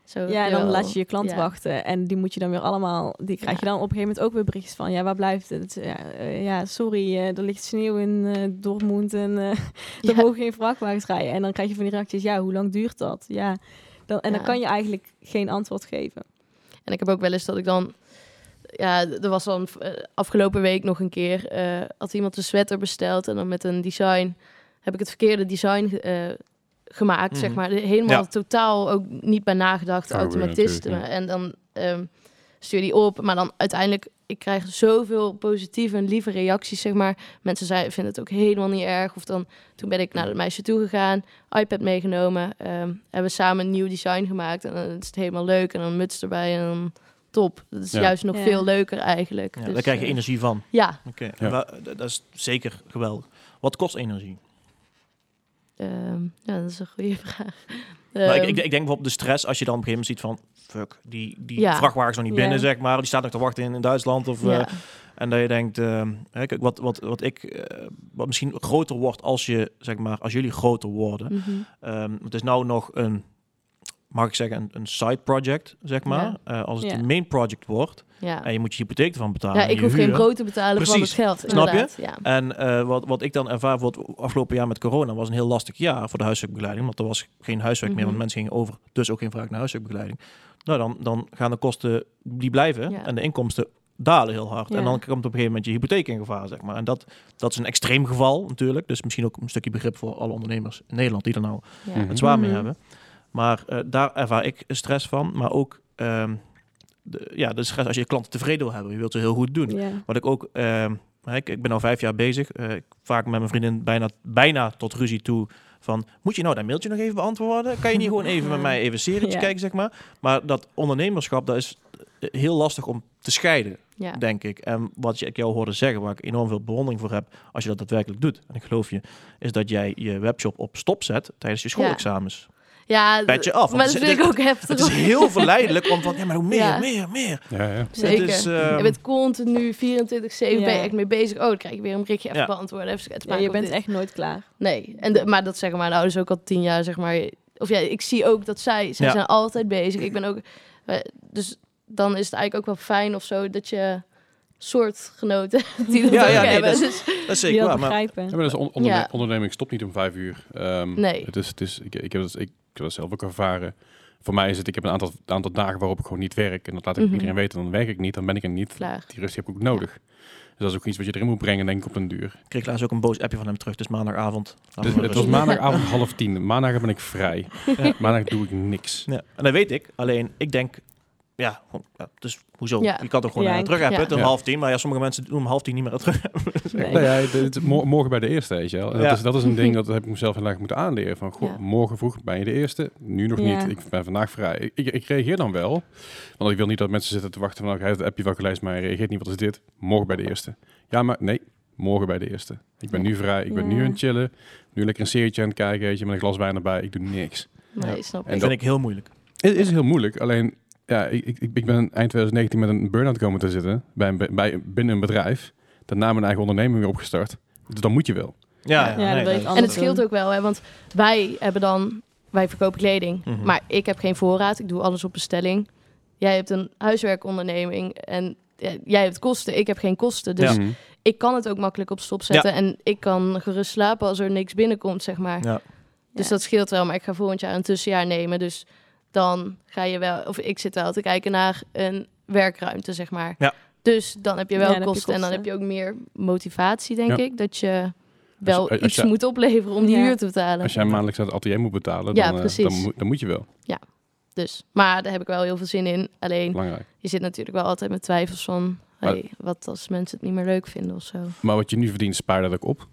zo. Ja, en dan laat je je klant ja. wachten. En die moet je dan weer allemaal... Die krijg je dan op een gegeven moment ook weer berichtjes van... Ja, waar blijft het? Ja, eh, ja sorry, eh, er ligt sneeuw in eh Dortmund en er mogen geen vrachtwagens rijden. En dan krijg je van die reacties... Ja, hoe lang duurt dat? Ja, dan, en dan kan je eigenlijk geen antwoord geven. En ik heb ook wel eens dat ik dan... Ja, er was dan afgelopen week nog een keer... eh, had iemand een sweater besteld en dan met een design... heb ik het verkeerde design eh, gemaakt, zeg Mhm. maar. Helemaal Ja. totaal ook niet bij nagedacht, gebeuren automatisme. natuurlijk, En dan ehm, stuur die op, maar dan uiteindelijk... Ik krijg zoveel positieve en lieve reacties, zeg maar. Mensen zei, vinden het ook helemaal niet erg. Of dan, toen ben ik naar het meisje toe gegaan, iPad meegenomen. ehm, hebben we samen een nieuw design gemaakt. En dan is het helemaal leuk. En dan een muts erbij en dan top. Dat is Ja. juist nog Ja. veel leuker eigenlijk. Ja, Dus, daar krijg je eh, energie van. Ja. Oké, dat is zeker geweldig. Wat kost energie? Ehm, ja, dat is een goede vraag. Nou, ik, Ehm, ik, ik denk bijvoorbeeld de stress als je dan op een gegeven moment ziet van... Fuck, die, die Ja. vrachtwagen is nog niet binnen, zeg maar. Die staat nog te wachten in, in Duitsland. Of, ja. eh, en dat je denkt, ehm, kijk, wat, wat, wat ik... eh, wat misschien groter wordt als je, zeg maar, als jullie groter worden. Mhm. Het is nou nog een, mag ik zeggen, een, een side project, zeg maar. Eh, als het een main project wordt ja. en je moet je hypotheek ervan betalen. ja, ik hoef geen brood te betalen van het geld. Snap je? Ja. En eh, wat, wat ik dan ervaar, voor het afgelopen jaar met corona, was een heel lastig jaar voor de huiswerkbegeleiding. Want er was geen huiswerk meer, want Mhm. mensen gingen over. Dus ook geen vraag naar huiswerkbegeleiding. Nou, dan, dan gaan de kosten, die blijven. Ja. En de inkomsten dalen heel hard. Ja. En dan komt op een gegeven moment je hypotheek in gevaar, zeg maar. En dat, dat is een extreem geval natuurlijk. Dus misschien ook een stukje begrip voor alle ondernemers in Nederland die er nou Ja. Het zwaar mee Mhm. hebben. Maar eh, daar ervaar ik stress van. Maar ook ehm, de, ja, stress als je je klanten tevreden wil hebben. Je wilt ze heel goed doen. Wat ik ook, hè, ik, ik ben al vijf jaar bezig. eh, vaak met mijn vriendin bijna, bijna tot ruzie toe. Van, moet je nou dat mailtje nog even beantwoorden? Kan je niet gewoon even met mij even Ja. kijken, zeg maar? Maar dat ondernemerschap, dat is eh, heel lastig om te scheiden, Ja. denk ik. En wat je, ik jou hoorde zeggen, waar ik enorm veel bewondering voor heb, als je dat daadwerkelijk doet, en ik geloof je, is dat jij je webshop op stop zet tijdens je schoolexamens. Ja, Petje af, Maar dat het vind is- ik ook heftig. Het is heel verleidelijk om van, ja, maar hoe meer, Ja. meer, meer. Ja, ja. Zeker. Het is, ehm, je bent continu 24-7 Ja. ben je echt mee bezig. Oh, dan krijg je weer een berichtje even beantwoorden. Even maken je bent dit. echt nooit klaar. Nee, en de, maar dat zeggen mijn ouders ook al tien jaar, zeg maar. Of ja, ik zie ook dat zij, zij Ja. zijn altijd bezig. Ik ben ook, eh, dus dan is het eigenlijk ook wel fijn of zo dat je soortgenoten die dat Ja, ook ja, nee, hebben. dat Dus, Dat is Die zeker waar, maar begrijpen. Ja, maar dat is on- onderne- Ja. onderneming stopt niet om vijf uur. Ehm, Nee. Het is, het is, ik, ik, heb het, ik, ik heb dat zelf ook ervaren. Voor mij is het, ik heb een aantal, aantal dagen waarop ik gewoon niet werk. En dat laat ik Mhm. iedereen weten. Dan werk ik niet, dan ben ik er niet. klaar. Die rust heb ik ook nodig. Dus dat is ook iets wat je erin moet brengen, denk ik, op den duur. ik kreeg laatst ook een boos appje van hem terug. Dus maandagavond. Dus, het was maandagavond half tien. Maandag ben ik vrij. Ja. Maandag doe ik niks. Ja, en dat weet ik. Alleen, ik denk ja, gewoon, ja, dus hoezo? Ja. Je kan toch gewoon Ja, eh, terug appen ja. tot Ja. half tien. Maar ja, sommige mensen doen om half tien niet meer terug. Nee. Nou ja, het- het- mo- morgen bij de eerste, weet je wel. En Ja. dat, is, dat is een ding dat heb ik mezelf heel erg moeten aanleren. Van, goh, Ja. morgen vroeg ben je de eerste, nu nog Ja. niet. Ik ben vandaag vrij. Ik, ik, ik reageer dan wel, want ik wil niet dat mensen zitten te wachten van, oké, hij heeft het appje wel gelezen, maar reageert niet. Wat is dit? Morgen bij de eerste. Ja, maar nee, morgen bij de eerste. Ik ben Ja. nu vrij, ik ben Ja. nu aan het chillen, nu lekker een serietje aan het kijken, weet je, met een glas wijn erbij. Ik doe niks. Nee, snap En ik. Dat vind ik heel moeilijk. Het is heel moeilijk, alleen ja, ik, ik, ik ben eind 2019 met een burn-out komen te zitten bij, een bij, binnen een bedrijf. Daarna mijn eigen onderneming weer opgestart. Dus dan moet je wel. Ja, Ja, En het scheelt ook wel, hè, want wij hebben dan, wij verkopen kleding, Mhm. maar ik heb geen voorraad, ik doe alles op bestelling. Jij hebt een huiswerkonderneming en ja, jij hebt kosten, ik heb geen kosten. Dus Ja. Mhm. ik kan het ook makkelijk op stop zetten en ik kan gerust slapen als er niks binnenkomt, zeg maar. Ja. Dus Ja. dat scheelt wel, maar ik ga volgend jaar een tussenjaar nemen. Dus dan ga je wel, of ik zit wel te kijken naar een werkruimte, zeg maar. Ja. Dus dan heb je wel Ja, dan heb je kosten en dan heb je ook meer motivatie, denk Ja. ik. Dat je wel als iets je- moet opleveren om die Ja. huur te betalen. Als jij maandelijks naar het atelier moet betalen, Ja, dan, precies. dan, moet, dan moet je wel. Dus, maar daar heb ik wel heel veel zin in. Alleen, Belangrijk. je zit natuurlijk wel altijd met twijfels van... Maar- Hey, wat als mensen het niet meer leuk vinden of zo. Maar wat je nu verdient, spaar dat ook op.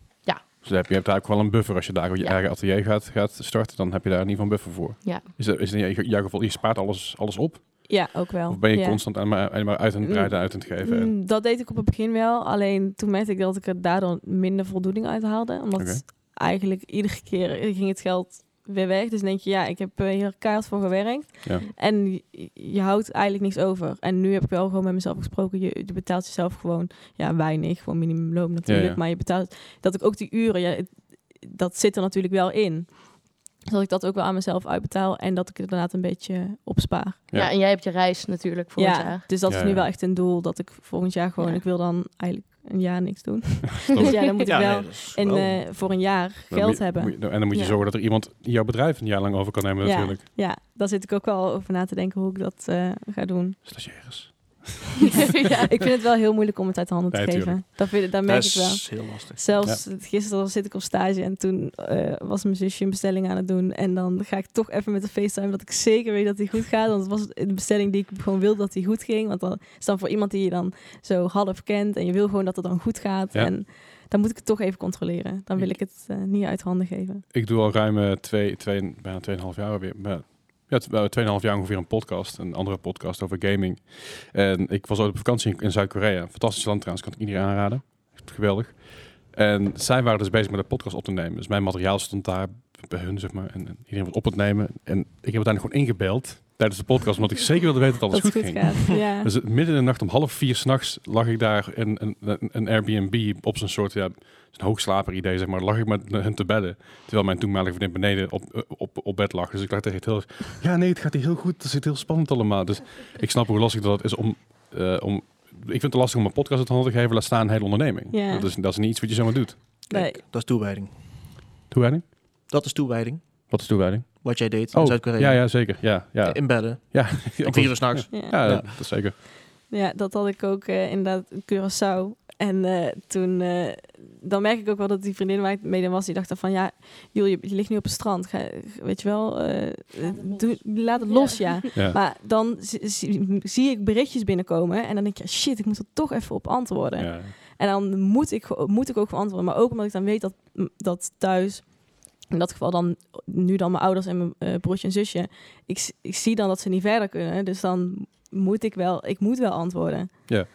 Dus heb je, hebt daar ook wel een buffer. Als je daar je Ja. eigen atelier gaat, gaat starten, dan heb je daar in ieder geval een buffer voor. Ja. Is dat, is in jouw geval, je spaart alles, alles op? Ja, ook wel. Of ben je ja. constant aan maar, uit aan het breiden, uit aan het geven? En- Mm, Dat deed ik op het begin wel. Alleen toen merkte ik dat ik er daardoor minder voldoening uit haalde. Omdat eigenlijk iedere keer ging het geld weer weg. Dus denk je, ja, ik heb eh, hier keihard voor gewerkt. Ja. En je, je houdt eigenlijk niks over. En nu heb ik wel gewoon met mezelf gesproken. Je, je betaalt jezelf gewoon ja, weinig. Gewoon minimumloon natuurlijk. Ja, ja. Maar je betaalt dat ik ook die uren, ja, het- dat zit er natuurlijk wel in. Dat ik dat ook wel aan mezelf uitbetaal. En dat ik het inderdaad een beetje opspaar. Ja. Ja. en jij hebt je reis natuurlijk volgend ja, jaar. dus dat Ja, is nu ja. wel echt een doel. Dat ik volgend jaar gewoon, Ja. ik wil dan eigenlijk een jaar niks doen. Dus ja, dan moet ik Ja, wel nee, en, wel- eh, voor een jaar geld je- hebben. je- en dan moet je Ja. zorgen dat er iemand jouw bedrijf een jaar lang over kan nemen Ja. natuurlijk. Ja, daar zit ik ook wel over na te denken hoe ik dat eh, ga doen. Stagiaires. ja. Ik vind het wel heel moeilijk om het uit de handen te Nee, geven. Dat, vind, dat merk dat ik wel. is heel lastig. Zelfs gisteren zit ik op stage en toen eh, was mijn zusje een bestelling aan het doen. En dan ga ik toch even met de FaceTime dat ik zeker weet dat die goed gaat. Want het was een bestelling die ik gewoon wilde dat die goed ging. Want dan is dan voor iemand die je dan zo half kent en je wil gewoon dat het dan goed gaat. Ja. En dan moet ik het toch even controleren. Dan wil ik het eh, niet uit handen geven. Ik doe al ruim twee, twee, bijna 2,5 jaar weer. Ja, t- wel 2,5 jaar ongeveer een podcast. Een andere podcast over gaming. En ik was ooit op vakantie in, Zuid-Korea. Fantastisch land trouwens, kan ik iedereen aanraden. Geweldig. En zij waren dus bezig met de podcast op te nemen. Dus mijn materiaal stond daar bij hun, zeg maar. En, en iedereen was op het nemen. En ik heb uiteindelijk gewoon ingebeld tijdens de podcast. Omdat ik zeker wilde weten dat alles dat goed, ging. gaat. Ja. Dus midden in de nacht om half vier s'nachts lag ik daar in een, een, een Airbnb op zo'n soort ja, een hoogslaper idee, zeg maar. Lag ik met hen te bedden. Terwijl mijn toenmalige vriendin beneden op, eh, op, op bed lag. Dus ik lag tegen het heel... Ja, nee, het gaat hier heel goed. Het zit heel spannend allemaal. Dus ik snap hoe lastig dat is om... eh, om ik vind het lastig om een podcast uit de hand te geven. Laat staan een hele onderneming. Ja. Dat, is, dat is niet iets wat je zomaar doet. Nee. Kijk, dat is toewijding. Toewijding? Dat is toewijding. Wat is toewijding? Wat jij deed in Oh, Zuid-Korea. ja, ja, zeker. Ja, ja. In bedden. ja. Om vier uur s'nachts. Ja. Ja, Ja. dat is zeker. Ja, dat had ik ook eh, inderdaad in Curaçao. En eh, toen, eh, dan merk ik ook wel dat die vriendin waar ik mee was, die dacht dan van, ja, joh, je, je ligt nu op het strand. Ga, weet je wel, eh, doe, laat het los, ja. Ja. Maar dan zie, ik berichtjes binnenkomen en dan denk je, shit, ik moet er toch even op antwoorden. Ja. En dan moet ik, moet ik ook antwoorden. Maar ook omdat ik dan weet dat, dat thuis, in dat geval dan nu dan mijn ouders en mijn eh, broertje en zusje, ik, ik zie dan dat ze niet verder kunnen. Dus dan moet ik wel, ik moet wel antwoorden. Ja,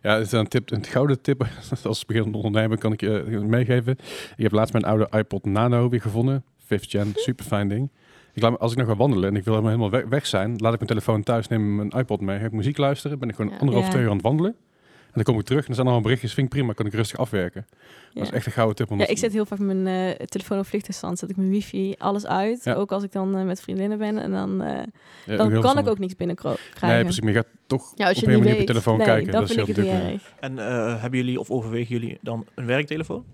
het is een, tip, een gouden tip. Als beginnend ondernemer kan ik je meegeven. Ik heb laatst mijn oude iPod Nano weer gevonden. Fifth gen, super fijn ding. Ik laat, me- als ik nog ga wandelen en ik wil helemaal weg, weg zijn, laat ik mijn telefoon thuis, neem mijn iPod mee, ik muziek luisteren, ben ik gewoon Ja. anderhalf, Ja. twee uur aan het wandelen. En dan kom ik terug en er zijn allemaal berichtjes, vind ik prima, kan ik rustig afwerken. Ja. Dat is echt een gouden tip. om Ja, ik zet heel vaak mijn eh, telefoon op vliegtuigstand, zet ik mijn wifi, alles uit. Ja. Ook als ik dan eh, met vriendinnen ben. En dan, eh, Ja, dan kan ik ook niks binnenkrijgen. Nee, precies, maar je gaat toch Ja, als je op een manier op je telefoon nee, kijken. dat is heel natuurlijk. erg. En eh, hebben jullie of overwegen jullie dan een werktelefoon?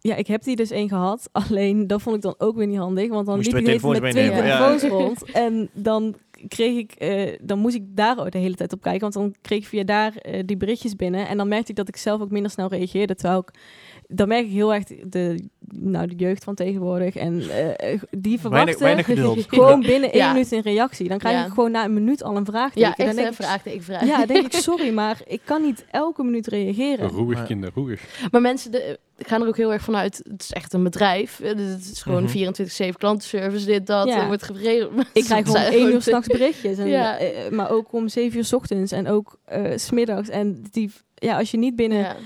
Ja, ik heb die dus één gehad. Alleen dat vond ik dan ook weer niet handig. Want dan Moest liep ik tijd met twee telefoons rond. En dan kreeg ik, eh, dan moest ik daar ook de hele tijd op kijken. Want dan kreeg ik via daar eh, die berichtjes binnen. En dan merkte ik dat ik zelf ook minder snel reageerde. Terwijl ik, dan merk ik heel erg de, nou, de jeugd van tegenwoordig. En eh, die verwachten weinig geduld. gewoon binnen één Ja. minuut een reactie. Dan krijg Ja. ik gewoon na een minuut al een vraagteken. Ja, Dan echt denk een ik, vraag ik vraag. Ja, dan denk ik, sorry, maar ik kan niet elke minuut reageren. Roerig, Maar- kinderen, roerig. Maar mensen de, gaan er ook heel erg vanuit, het is echt een bedrijf. Eh, Het is gewoon Mhm. 24-7 klantenservice, dit, dat. Ja. Er wordt geregeld. Ik krijg gewoon één uur s'nachts berichtjes. En, Ja. eh, maar ook om zeven uur 's ochtends en ook eh, s smiddags. En die, ja, als je niet binnen Ja.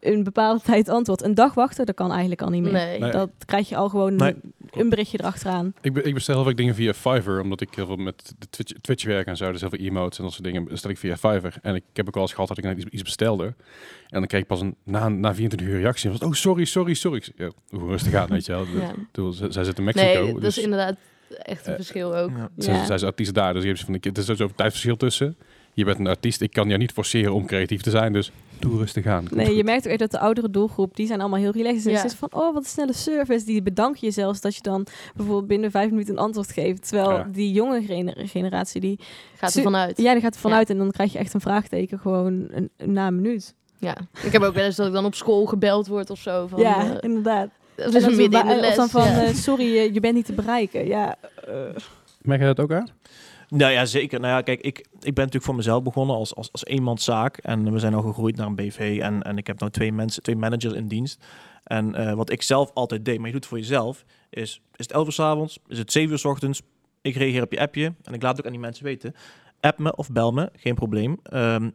een bepaalde tijd antwoordt, een dag wachten, dat kan eigenlijk al niet meer. Nee. Nee. Dat krijg je al gewoon Nee. Een berichtje erachteraan. Ik, be- ik bestel heel vaak dingen via Fiverr, omdat ik heel veel met de Twitch, Twitch werk en zo. Dus heel veel emotes en dat soort dingen bestel ik via Fiverr. En ik heb ook wel eens gehad dat ik net iets, iets bestelde. En dan kreeg ik pas een, na, na 24 uur reactie. En was, oh, sorry, sorry, sorry. Ja, hoe rustig aan, weet je wel. Ja. Zij zit in Mexico. Nee, dat dus is inderdaad echt een Eh, verschil ook. Ja. zij, Ja. zij is artiest daar. Dus je hebt van, ik- het is een tijdverschil tussen. Je bent een artiest. Ik kan jou niet forceren om creatief te zijn. Dus doe rustig aan. Komt Nee, je merkt ook echt dat de oudere doelgroep, die zijn allemaal heel relaxed. En Ja. het is van, oh, wat een snelle service. Die bedank je zelfs dat je dan bijvoorbeeld binnen vijf minuten een antwoord geeft. Terwijl Ja. die jonge gener- generatie, die, Gaat er vanuit. ja, die gaat er vanuit en dan krijg je echt een vraagteken gewoon een, na een minuut. Ja. Ik heb ook wel eens dat ik dan op school gebeld word of zo. Van, ja, eh, inderdaad. dat is midden in de Of les. dan van, ja. eh, sorry, eh, je bent niet te bereiken. Ja, Merk je dat ook aan? Nou ja, zeker. Nou ja, kijk, ik, ik ben natuurlijk voor mezelf begonnen als, als, als eenmanszaak. En we zijn al gegroeid naar een BV. En, en ik heb nou twee mensen, twee managers in dienst. En eh, wat ik zelf altijd deed, maar je doet het voor jezelf, is, is het 11 uur s avonds, is het 7 uur s ochtends. Ik reageer op je appje en ik laat het ook aan die mensen weten. App me of bel me, geen probleem. Ehm,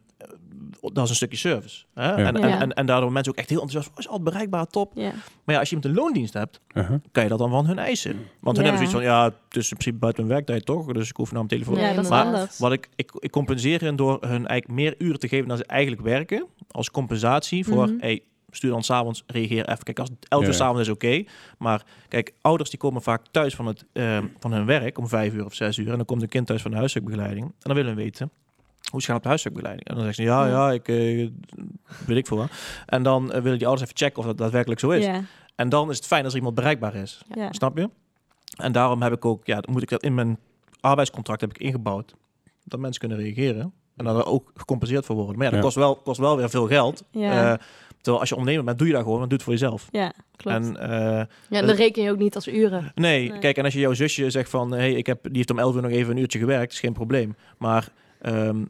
dat is een stukje service. Hè? En, en, Ja. en, en daardoor mensen ook echt heel enthousiast. Oh, is altijd bereikbaar, top. ja. Maar ja, als je met een loondienst hebt, Uh-huh. kan je dat dan van hun eisen. Want hun hebben zoiets van, ja, het is in principe buiten hun werktijd toch? Dus ik hoef naar mijn telefoon. Ja, dat anders. Wat ik, ik, ik compenseer hen door hun eigenlijk meer uren te geven dan ze eigenlijk werken. Als compensatie voor, Mhm. hey, stuur dan s'avonds, reageer even. Kijk, als het 11 uur s'avonds is oké. maar kijk, ouders die komen vaak thuis van, het, ehm, van hun werk om 5 uur of 6 uur. En dan komt een kind thuis van de huiswerkbegeleiding. En dan willen we weten, hoe gaat het op de huiswerkbegeleiding? En dan zeggen ze, ja, Ja. ik eh, weet ik veel wat. En dan eh, willen die ouders even checken of dat daadwerkelijk zo is. En dan is het fijn als er iemand bereikbaar is. Snap je? En daarom heb ik ook, ja, dan moet ik dat in mijn arbeidscontract heb ik ingebouwd. Dat mensen kunnen reageren. En dat er ook gecompenseerd voor worden. Maar ja, dat Ja. kost, wel, kost wel weer veel geld. Ja. Eh, terwijl als je ondernemer bent, doe je dat gewoon. Dan doe het voor jezelf. ja, klopt. En eh, Ja, dan reken je ook niet als uren. nee, Nee. kijk, en als je jouw zusje zegt van... Hey, ik heb, die heeft om 11 uur nog even een uurtje gewerkt. is geen probleem. Maar... ehm,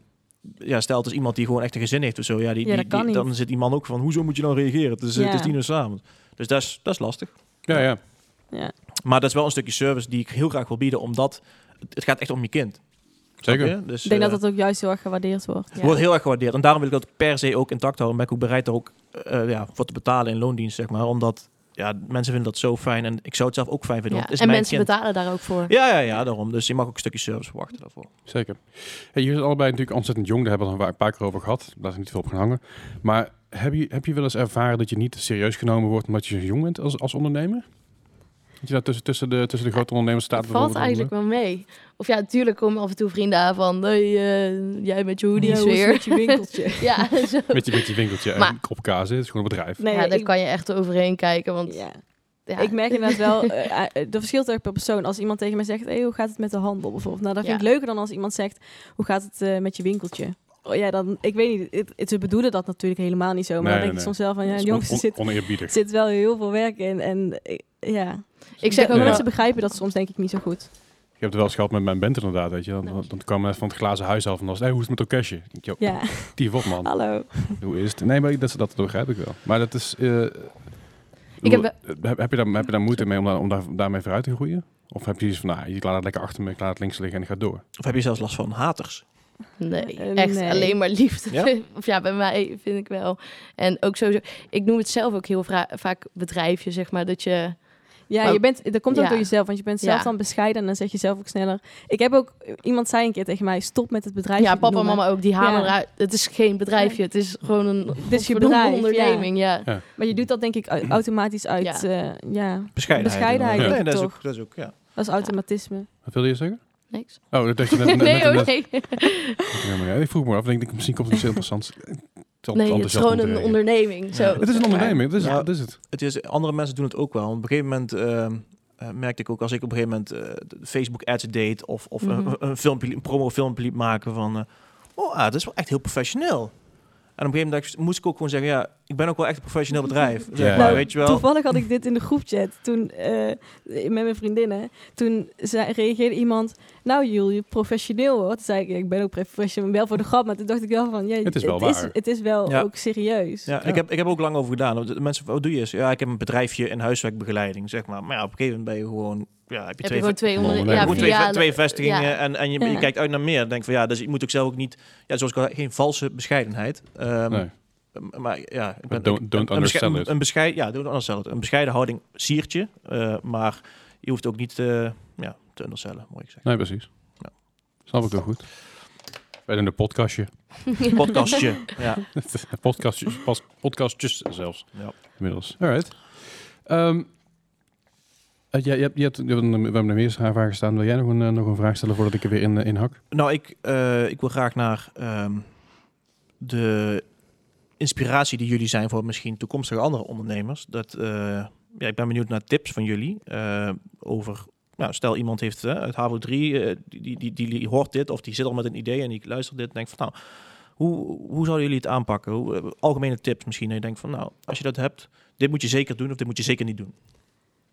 ja, stel het is iemand die gewoon echt een gezin heeft of zo. Ja, die, Ja, die, dat kan die- niet. dan zit die man ook van, hoezo moet je nou reageren? Het is, het is tien uur s'avonds. Dus dat is, dat is lastig. Ja, ja. ja. Maar dat is wel een stukje service die ik heel graag wil bieden, omdat het, het gaat echt om je kind. Zeker. Dus, Ik denk eh, dat dat ook juist heel erg gewaardeerd wordt. Ja. wordt heel erg gewaardeerd. En daarom wil ik dat per se ook intact houden. Ben ik ook bereid daar ook eh, ja, voor te betalen in loondienst, zeg maar. Omdat ja, mensen vinden dat zo fijn. En ik zou het zelf ook fijn vinden. Ja. want het is En mijn mensen kind. betalen daar ook voor. Ja, ja, ja, daarom. Dus je mag ook een stukje service verwachten daarvoor. Zeker. Hey, jullie zijn allebei natuurlijk ontzettend jong. Daar hebben we het een paar keer over gehad. Daar is niet veel op gaan hangen. Maar heb je, heb je wel eens ervaren dat je niet serieus genomen wordt omdat je zo jong bent als, als ondernemer? Dat je daar tussen, tussen, de, tussen de grote ondernemers staat? Het valt eigenlijk wel mee. Of ja, natuurlijk komen af en toe vrienden aan van... Hey, eh, jij met je hoodie het weer. met je winkeltje? ja, zo. Met je, met je winkeltje Maar- en kop kaas. Het is gewoon een bedrijf. Nee, ja, daar ik, kan je echt overheen kijken. Want ja. ja, ik merk inderdaad wel, eh, eh, dat verschilt erg per persoon. Als iemand tegen mij zegt, hey, hoe gaat het met de handel bijvoorbeeld? Nou, dat vind Ja. ik leuker dan als iemand zegt, hoe gaat het met je winkeltje? Oh, ja, dan, ik weet niet, het, het- ze bedoelen dat natuurlijk helemaal niet zo. Maar Nee, dan denk nee, ik soms wel van, ja, jongens, er zit, zit wel heel veel werk in. En ja, ik zeg ook Ja. mensen begrijpen dat soms denk ik niet zo goed. Ik heb het wel eens gehad met mijn band inderdaad, weet je. Dan, dan, dan kwam van het glazen huis af en dan was het, hey, hoe is het met Okesje? Ik denk, Ja, die op man. hallo. Hoe is het? Nee, maar dat, dat begrijp ik wel. Maar dat is... eh, Ik heb heb, heb, je daar, heb je daar moeite mee om, daar, om daar, daarmee vooruit te groeien? Of heb je iets van, nou, ik laat het lekker achter me, ik laat het links liggen en ik ga door? Of heb je zelfs last van haters? Nee, Eh, echt nee. alleen maar liefde. Ja? of ja, bij mij vind ik wel. En ook sowieso... Ik noem het zelf ook heel vaak bedrijfje, zeg maar. Dat je... Ja, Maar- je bent, dat komt ook Ja. door jezelf, want je bent zelf Ja. dan bescheiden en dan zeg je zelf ook sneller. Ik heb ook, iemand zei een keer tegen mij, stop met het bedrijf. Ja, papa en mama ook, die halen Ja. eruit. Het is geen bedrijfje, het is gewoon een Dit is je bedrijf, onderneming. Ja. Maar je doet dat denk ik au- automatisch uit, Ja. ja, ja Bescheidenheid. Bescheidenheid, Nee, ik dat is, ook, dat is ook, ja. dat is automatisme. Wat wilde je zeggen? Niks. Oh, dat dacht je net... net, nee, net, oh nee. Ja, maar ja, ik vroeg me af, ik denk, misschien komt het iets heel interessants. Nee, het is gewoon een onderneming. Zo. Ja. Het is een onderneming, dat is, dat is het. Het is, andere mensen doen het ook wel. Want op een gegeven moment ehm, eh, merkte ik ook als ik op een gegeven moment eh, Facebook ads deed of, of Mhm. een, een filmpje, een promo filmpje liet maken van, eh, oh, ah, dat is wel echt heel professioneel. En op een gegeven moment moest ik ook gewoon zeggen, ja, ik ben ook wel echt een professioneel bedrijf. Zeg Ja. maar, Nou, weet je wel. Toevallig had ik dit in de groepchat toen eh, met mijn vriendinnen. Toen zei, reageerde iemand, nou Julie, professioneel hoor. Toen zei ik, ja, ik ben ook professioneel, wel voor de grap. Maar toen dacht ik wel van, ja, Het is wel het, is, waar. het is wel Ja. ook serieus. Ja, Ja. Ik, heb, ik heb ook lang over gedaan. De Mensen, wat doe je eens? Ja, ik heb een bedrijfje in huiswerkbegeleiding, zeg maar. Maar ja, op een gegeven moment ben je gewoon... Ja, heb je Heb je twee, gewoon twee onder, ja, twee, vestigingen Ja. en, en je, je kijkt uit naar meer. Denk van ja, dus je moet ook zelf ook niet... Ja, zoals ik al geen valse bescheidenheid. Ehm, Nee. Maar ja, ik ben, don't- don't een, besche- it. een bescheiden, ja, don't undersell it. Een bescheiden houding siertje, eh, maar je hoeft ook niet eh, ja, te undersellen, moet ik zeggen. Nee, precies. Ja. Snap ik wel goed. Wij doen een podcastje. Podcastje, ja. podcastjes, pas, podcastjes zelfs. Ja. Inmiddels. Alright. Ehm eh, jij- je hebt, we hebben er meer vragen staan. Wil jij nog een, eh, nog een vraag stellen voordat ik er weer in, eh, in hak? Nou, ik, eh, ik wil graag naar ehm, de inspiratie die jullie zijn voor misschien toekomstige andere ondernemers. Dat, eh, ja, ik ben benieuwd naar tips van jullie eh, over... Nou, stel iemand heeft eh, uit HAVO 3, eh, die, die, die, die hoort dit of die zit al met een idee en die luistert dit en denkt van nou, hoe, hoe zouden jullie het aanpakken? Hoe, eh, algemene tips misschien. En je denkt van nou, als je dat hebt, dit moet je zeker doen of dit moet je zeker niet doen.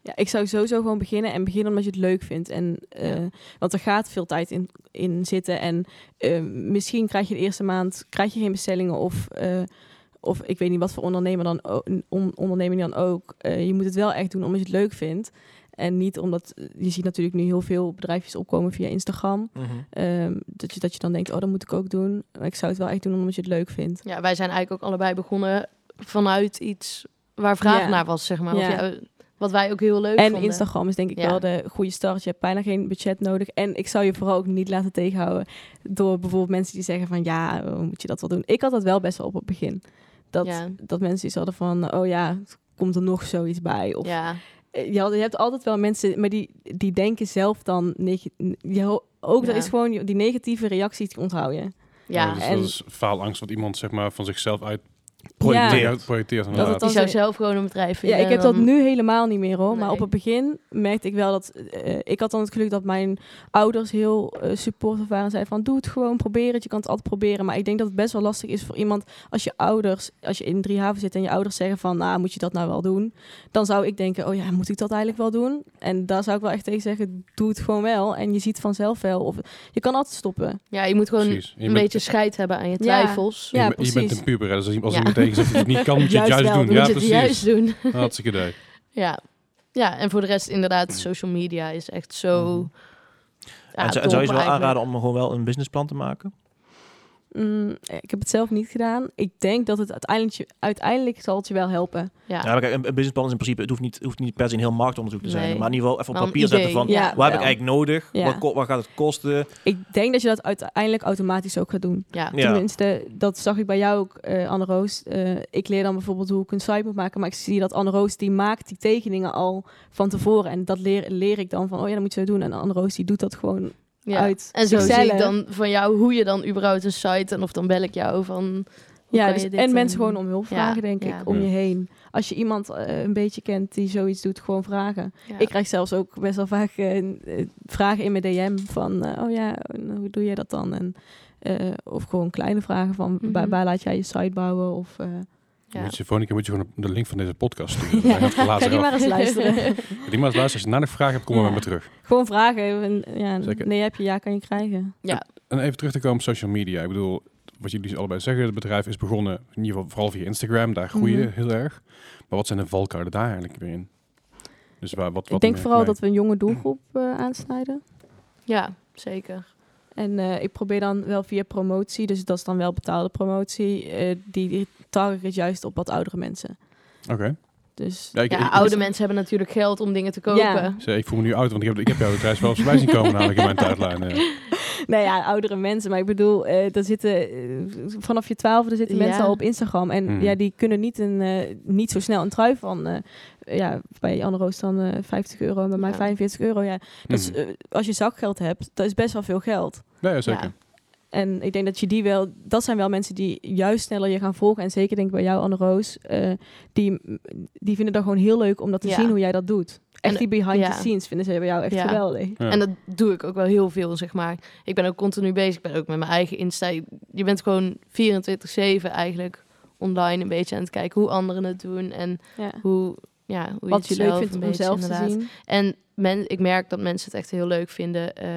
Ja, ik zou sowieso gewoon beginnen en beginnen omdat je het leuk vindt. En, eh, Want er gaat veel tijd in, in zitten. En eh, misschien krijg je de eerste maand krijg je geen bestellingen. Of, eh, of ik weet niet wat voor ondernemer dan ook, on, onderneming dan ook. Je moet het wel echt doen omdat je het leuk vindt. En niet omdat je ziet natuurlijk nu heel veel bedrijfjes opkomen via Instagram. Ehm, dat, je, dat je dan denkt, oh, dat moet ik ook doen. Maar ik zou het wel echt doen omdat je het leuk vindt. Ja, wij zijn eigenlijk ook allebei begonnen vanuit iets waar vraag Ja. naar was, zeg maar. Of Ja. Wat wij ook heel leuk En vonden. Instagram is denk ik Ja. wel de goede start. Je hebt bijna geen budget nodig. En ik zou je vooral ook niet laten tegenhouden door bijvoorbeeld mensen die zeggen van ja, moet je dat wel doen? Ik had dat wel best wel op het begin. Dat, Ja. dat mensen iets hadden van oh ja, komt er nog zoiets bij? Of, Ja, Eh, je, had- je hebt altijd wel mensen, maar die, die denken zelf dan je, ook dat is gewoon die negatieve reacties die onthoud je. ja. dus en- dat is faalangst wat iemand zeg maar, van zichzelf uit Projecteert. projecteert. Dat het die dan zou ze- zelf gewoon een bedrijf Ja, ik heb dat nu helemaal niet meer hoor. Maar op het begin merkte ik wel dat... eh, ik had dan het geluk dat mijn ouders heel eh supportive waren. En zeiden van, doe het gewoon, probeer het. Je kan het altijd proberen. Maar ik denk dat het best wel lastig is voor iemand... Als je ouders, als je in drie haven zit en je ouders zeggen van... Nou, moet je dat nou wel doen? Dan zou ik denken, oh ja, moet ik dat eigenlijk wel doen? En daar zou ik wel echt tegen zeggen, doe het gewoon wel. En je ziet vanzelf wel. Of je kan altijd stoppen. Ja, je moet gewoon. Je een bent- beetje scheid hebben aan je twijfels. Ja, je, bent- je bent een puber. hè, Dus als iemand- Ja. Tegen zegt dat je het niet kan, moet je het Juist wel doen. Ja, precies. juist doen. Hartstikke idee. ja. ja, en voor de rest inderdaad, social media is echt zo... Mhm. Ja, en zou, je ze wel eigenlijk. aanraden om gewoon wel een businessplan te maken? Mm, ik heb het zelf niet gedaan. Ik denk dat het uiteindelijk, zal het je wel helpen. Ja, Ja, maar kijk, een, een businessplan is in principe, het hoeft niet, hoeft niet per se een heel marktonderzoek te zijn. Nee. Maar in ieder geval even op papier zetten van, Ja, wat heb ik eigenlijk nodig? Ja. Wat, ko- wat gaat het kosten? Ik denk dat je dat uiteindelijk automatisch ook gaat doen. ja. Ja. Tenminste, dat zag ik bij jou ook, eh Anne Roos. Eh, ik leer dan bijvoorbeeld hoe ik een site moet maken. Maar ik zie dat Anne Roos, die maakt die tekeningen al van tevoren. En dat leer, leer ik dan van, oh ja, dat moet je zo doen. En Anne Roos, die doet dat gewoon Ja. uit En zo zie zichzelf. ik dan van jou hoe je dan überhaupt een site en of dan bel ik jou van. Ja, dus, en mensen en- gewoon om hulp Ja, vragen, denk ja. ik, om je heen. Als je iemand eh, een beetje kent die zoiets doet, gewoon vragen. Ja. Ik krijg zelfs ook best wel vaak eh, eh, vragen in mijn DM van, oh ja, hoe doe je dat dan? En, eh, of gewoon kleine vragen van, Mhm. waar, waar laat jij je site bouwen? Of, eh, Ja. Moet je, volgende keer moet je gewoon de link van deze podcast sturen. Ja. Ga die maar eens luisteren. Ga die maar eens luisteren. Als je na nog vragen hebt, kom maar Ja. met me terug. gewoon vragen. En, ja, Zeker. nee heb je, ja kan je krijgen. En even terug te komen op social media. Ik bedoel, wat jullie allebei zeggen, het bedrijf is begonnen, in ieder geval vooral via Instagram. Daar groeien Mhm. heel erg. Maar wat zijn de valkuilen daar eigenlijk weer in? Dus waar, wat, wat ik denk vooral dat we een jonge doelgroep eh, aansnijden. ja, zeker. En eh, ik probeer dan wel via promotie, dus dat is dan wel betaalde promotie, eh, die, die target juist op wat oudere mensen. Oké. Dus Ja, ik, Ja, ik- oude ik- mensen hebben natuurlijk geld om dingen te kopen. Ja. Ik voel me nu oud, want ik heb, ik heb jouw bedrijf wel eens voorbij zien komen namelijk in mijn tijdlijn. eh. nou ja, oudere mensen. Maar ik bedoel, eh daar zitten vanaf je twaalfde zitten Ja. mensen al op Instagram. En Mhm. ja, die kunnen niet, een, eh, niet zo snel een trui van, eh, ja, bij Anne Roos dan eh 50 euro en bij mij Ja. 45 euro. Ja, dat is, Mhm. eh, als je zakgeld hebt, dat is best wel veel geld. Ja, ja, zeker. Ja. En ik denk dat je die wel, dat zijn wel mensen die juist sneller je gaan volgen. En zeker denk ik bij jou, Anne Roos, eh, die, die vinden dat gewoon heel leuk om dat te Ja. zien hoe jij dat doet. echt En- die behind ja. the scenes vinden ze bij jou echt Ja. geweldig. Ja. En dat doe ik ook wel heel veel, zeg maar. Ik ben ook continu bezig. Ik ben ook met mijn eigen Insta. Je bent gewoon 24-7 eigenlijk online een beetje aan het kijken hoe anderen het doen. En Ja. hoe, ja, hoe Wat je je het leuk vindt om beetje, zelf te zien. En men, ik merk dat mensen het echt heel leuk vinden eh,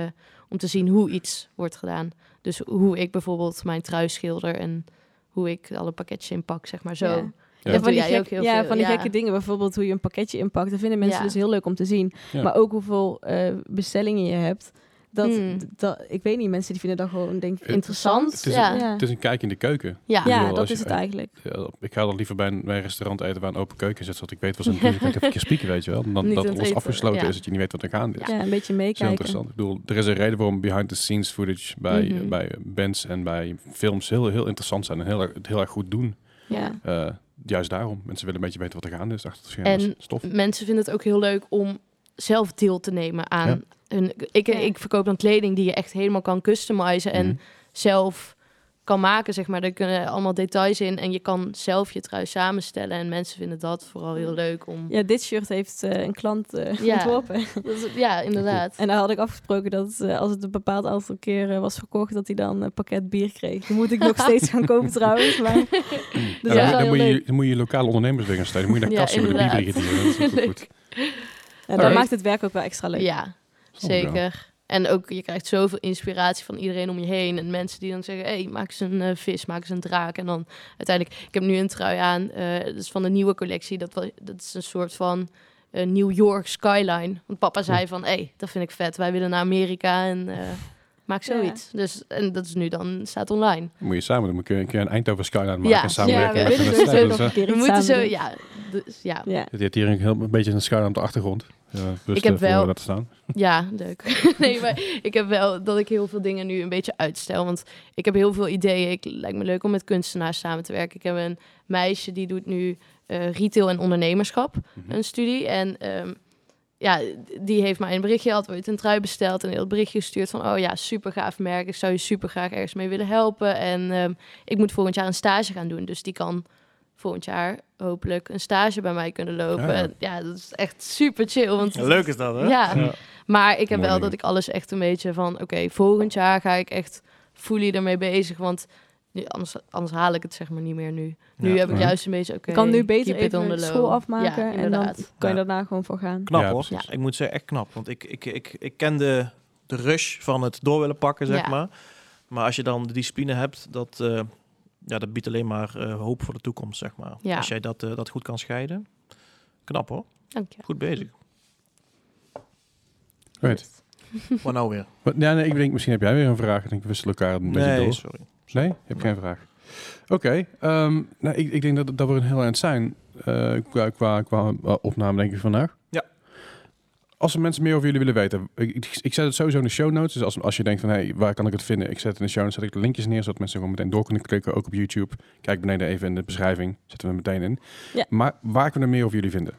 om te zien hoe iets wordt gedaan. Dus hoe ik bijvoorbeeld mijn trui schilder en hoe ik alle pakketjes inpak, zeg maar zo. Ja. Ja. Ja, Dat van die, jij gek- ook heel ja, veel, van die ja. gekke dingen. Bijvoorbeeld hoe je een pakketje inpakt. Dat vinden mensen Ja. dus heel leuk om te zien. Ja. Maar ook hoeveel eh, bestellingen je hebt. Dat, Hmm. dat, ik weet niet, mensen die vinden dat gewoon denk ik interessant. Het is, Ja. een, het is een kijk in de keuken. Ja, Ja. Bedoel, dat je- is het eigenlijk. Ja, ik ga dan liever bij een, bij een restaurant eten waar een open keuken zit, zodat ik weet wat ze doen. Ik een keer spieken, weet je wel. Dan Niet dat alles afgesloten ja. is, dat je niet weet wat er gaande is. Ja, een beetje Dat is heel meekijken. interessant. Ik bedoel, er is een reden waarom behind-the-scenes footage bij, Mhm. bij bands en bij films heel, heel interessant zijn en heel, heel erg goed doen. Ja. Eh, juist daarom. Mensen willen een beetje weten wat er gaande is achter het scherm. En stof. mensen vinden het ook heel leuk om zelf deel te nemen aan Ja. hun. Ik, Ja. ik verkoop dan kleding die je echt helemaal kan customizen en Mhm. zelf kan maken, zeg maar. Er kunnen allemaal details in en je kan zelf je trui samenstellen. En mensen vinden dat vooral heel leuk om. ja, dit shirt heeft eh, een klant eh, Ja. ontworpen. Dat is- ja inderdaad. En daar had ik afgesproken dat eh, als het een bepaald aantal keren was verkocht, dat hij dan een pakket bier kreeg. Die moet ik nog steeds gaan kopen trouwens. Maar Ja, Dus dan, is dan moet je, dan moet je lokale ondernemers weer gaan steunen. Moet je naar Ja, Kassie met de inderdaad. bierbrigadier. Dat is ook wel goed. ja, dat Alright. maakt het werk ook wel extra leuk. Ja, wel. zeker. En ook, je krijgt zoveel inspiratie van iedereen om je heen. En mensen die dan zeggen, hey, maak eens een eh, vis, maak eens een draak. En dan uiteindelijk, ik heb nu een trui aan, eh dat is van de nieuwe collectie. Dat, dat is een soort van eh, New York skyline. Want papa zei van, hey, dat vind ik vet. Wij willen naar Amerika en eh, maak Ja. zoiets. Dus, en dat is nu dan, staat online. Dan moet je samen, dan moet je een keer een Eindhoven Skyline maken Ja. en Ja, samenwerken we met een keer We iets moeten zo, doen. ja, dus, ja, Ja. Je hebt hier een, heel, een beetje een skyline op de achtergrond. Ja, dus Ik heb voor wel- laten staan. Ja, leuk. nee, maar ik heb wel dat ik heel veel dingen nu een beetje uitstel. Want ik heb heel veel ideeën. Ik lijkt me leuk om met kunstenaars samen te werken. Ik heb een meisje die doet nu eh, retail en ondernemerschap, Mhm. een studie. En ehm, ja, die heeft mij een berichtje had ooit een trui besteld en heel het berichtje gestuurd van oh ja, super gaaf merk. Ik zou je super graag ergens mee willen helpen. En ehm, ik moet volgend jaar een stage gaan doen. Dus die kan volgend jaar hopelijk een stage bij mij kunnen lopen. Ja, ja. En Ja, dat is echt super chill. Want Leuk is dat, hè? ja, Ja. maar ik heb Mooi wel ding. dat ik alles echt een beetje van... Oké, volgend jaar ga ik echt fully ermee bezig. Want nu, anders, anders haal ik het zeg maar niet meer nu. Nu Ja. heb ik Ja. juist een beetje... Oké, kan nu beter even low. school afmaken Ja, en dan kan je Ja. daarna gewoon voor gaan. Knap Ja, hoor. Ik moet zeggen, echt knap. Want ik, ik, ik, ik ken de, de rush van het door willen pakken, zeg Ja. maar. Maar als je dan de discipline hebt, dat, eh, ja, dat biedt alleen maar eh, hoop voor de toekomst, zeg maar. Ja. Als jij dat, eh, dat goed kan scheiden. Knap hoor. Dank je. Goed bezig. Right. Maar nou weer. Wat- Ja, nee, ik denk, misschien heb jij weer een vraag. Ik denk, we wisselen elkaar een beetje Nee, door. sorry. Nee, je hebt geen vraag. Oké, ehm, nou, ik, ik denk dat, dat we een heel eind zijn eh, qua, qua, qua opname, denk ik, vandaag. Als er mensen meer over jullie willen weten, ik, zet het sowieso in de show notes. Dus als, als je denkt van, hey, waar kan ik het vinden? Ik zet het in de show notes, zet ik de linkjes neer, zodat mensen gewoon meteen door kunnen klikken, ook op YouTube. Kijk beneden even in de beschrijving, zetten we meteen in. Ja. Maar waar kunnen we meer over jullie vinden?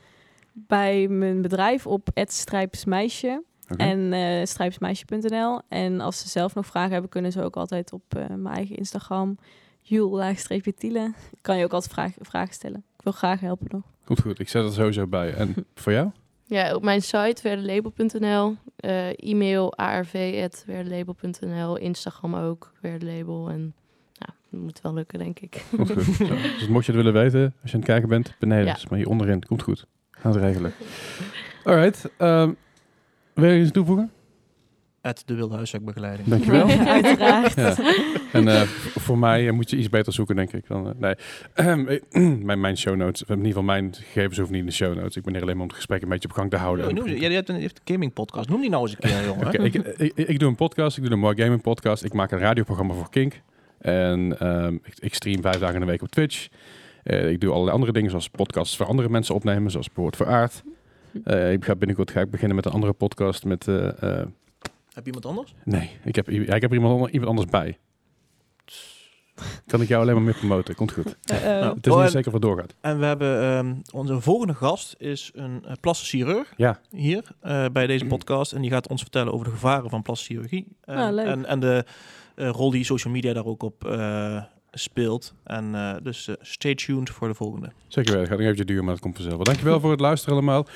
Bij mijn bedrijf op @strijpsmeisje Oké? en eh strijpsmeisje.nl. En als ze zelf nog vragen hebben, kunnen ze ook altijd op eh, mijn eigen Instagram, Jules-Tiele. Kan je ook altijd vragen, vragen stellen. Ik wil graag helpen nog. Komt goed, ik zet het sowieso bij. En voor jou? Ja, op mijn site werdelabel.nl. eh e-mail arv.werdelabel.nl. Instagram ook, werdelabel. En ja, dat moet wel lukken, denk ik. Goed. Dus mocht je het willen weten, als je aan het kijken bent, beneden. Ja. maar hier onderin. Komt goed. Gaan we het regelen. Alright. ehm wil je iets toevoegen? At de wilde huiswerkbegeleiding. Dankjewel. Uiteraard. Ja. En eh, voor mij eh, moet je iets beter zoeken, denk ik. Dan, eh, nee. Ehm, eh, mijn, mijn show notes, in ieder geval mijn gegevens hoeven niet in de show notes. Ik ben hier alleen maar om het gesprek een beetje op gang te houden. Ja, noem ze- jij hebt een, je hebt een gaming podcast. Noem die nou eens een keer, jongen. Ik, ik, ik doe een podcast, ik doe een mooi gaming podcast. Ik maak een radioprogramma voor Kink. En ehm, ik, ik stream vijf dagen in de week op Twitch. Eh, ik doe allerlei andere dingen, zoals podcasts voor andere mensen opnemen, zoals Poort voor Aard. Eh, ik ga binnenkort ga ik beginnen met een andere podcast met... Heb je iemand anders? nee, ik heb, ja, ik heb iemand, iemand anders bij. Kan ik jou alleen maar meer promoten, komt goed. Eh, eh, Nou, Het is oh, niet en- zeker of het doorgaat. En we hebben ehm, onze volgende gast is een uh, plastisch chirurg Ja, hier eh, bij deze podcast. En die gaat ons vertellen over de gevaren van plastische chirurgie. En, Ah, leuk. en, en de eh, rol die social media daar ook op eh, speelt. En eh, dus stay tuned voor de volgende. zeker weten. Het gaat nog eventjes duren, maar het komt vanzelf. wel. Dankjewel voor het luisteren allemaal.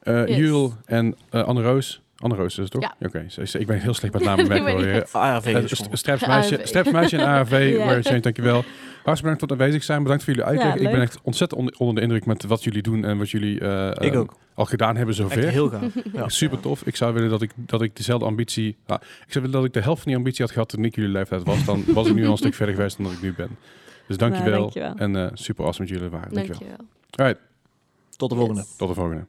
Eh Yes. Jules en Anne Roos. Anne Roos is het toch? Ja. Oké, ik ben heel slecht met namen. wel het. ARV is st- gewoon- Strepsmeisje, ARV. strepsmeisje en ARV, Ja. Change, dankjewel. Hartstikke bedankt voor het aanwezig zijn. Bedankt voor jullie uitleg. Ja, ik ben echt ontzettend onder, de indruk met wat jullie doen en wat jullie eh, Ik eh, ook. al gedaan hebben Echt zover. heel gaaf. Ja. Super tof. Ik zou willen dat ik, dat ik dezelfde ambitie... nou, ik zou willen dat ik de helft van die ambitie had gehad toen ik jullie leeftijd was. Dan was ik nu al een stuk verder geweest dan dat ik nu ben. Dus dankjewel. Nou, dankjewel. En eh, super awesome dat jullie waren. Dankjewel. Dankjewel. Alright, Tot de volgende. Yes. tot de volgende.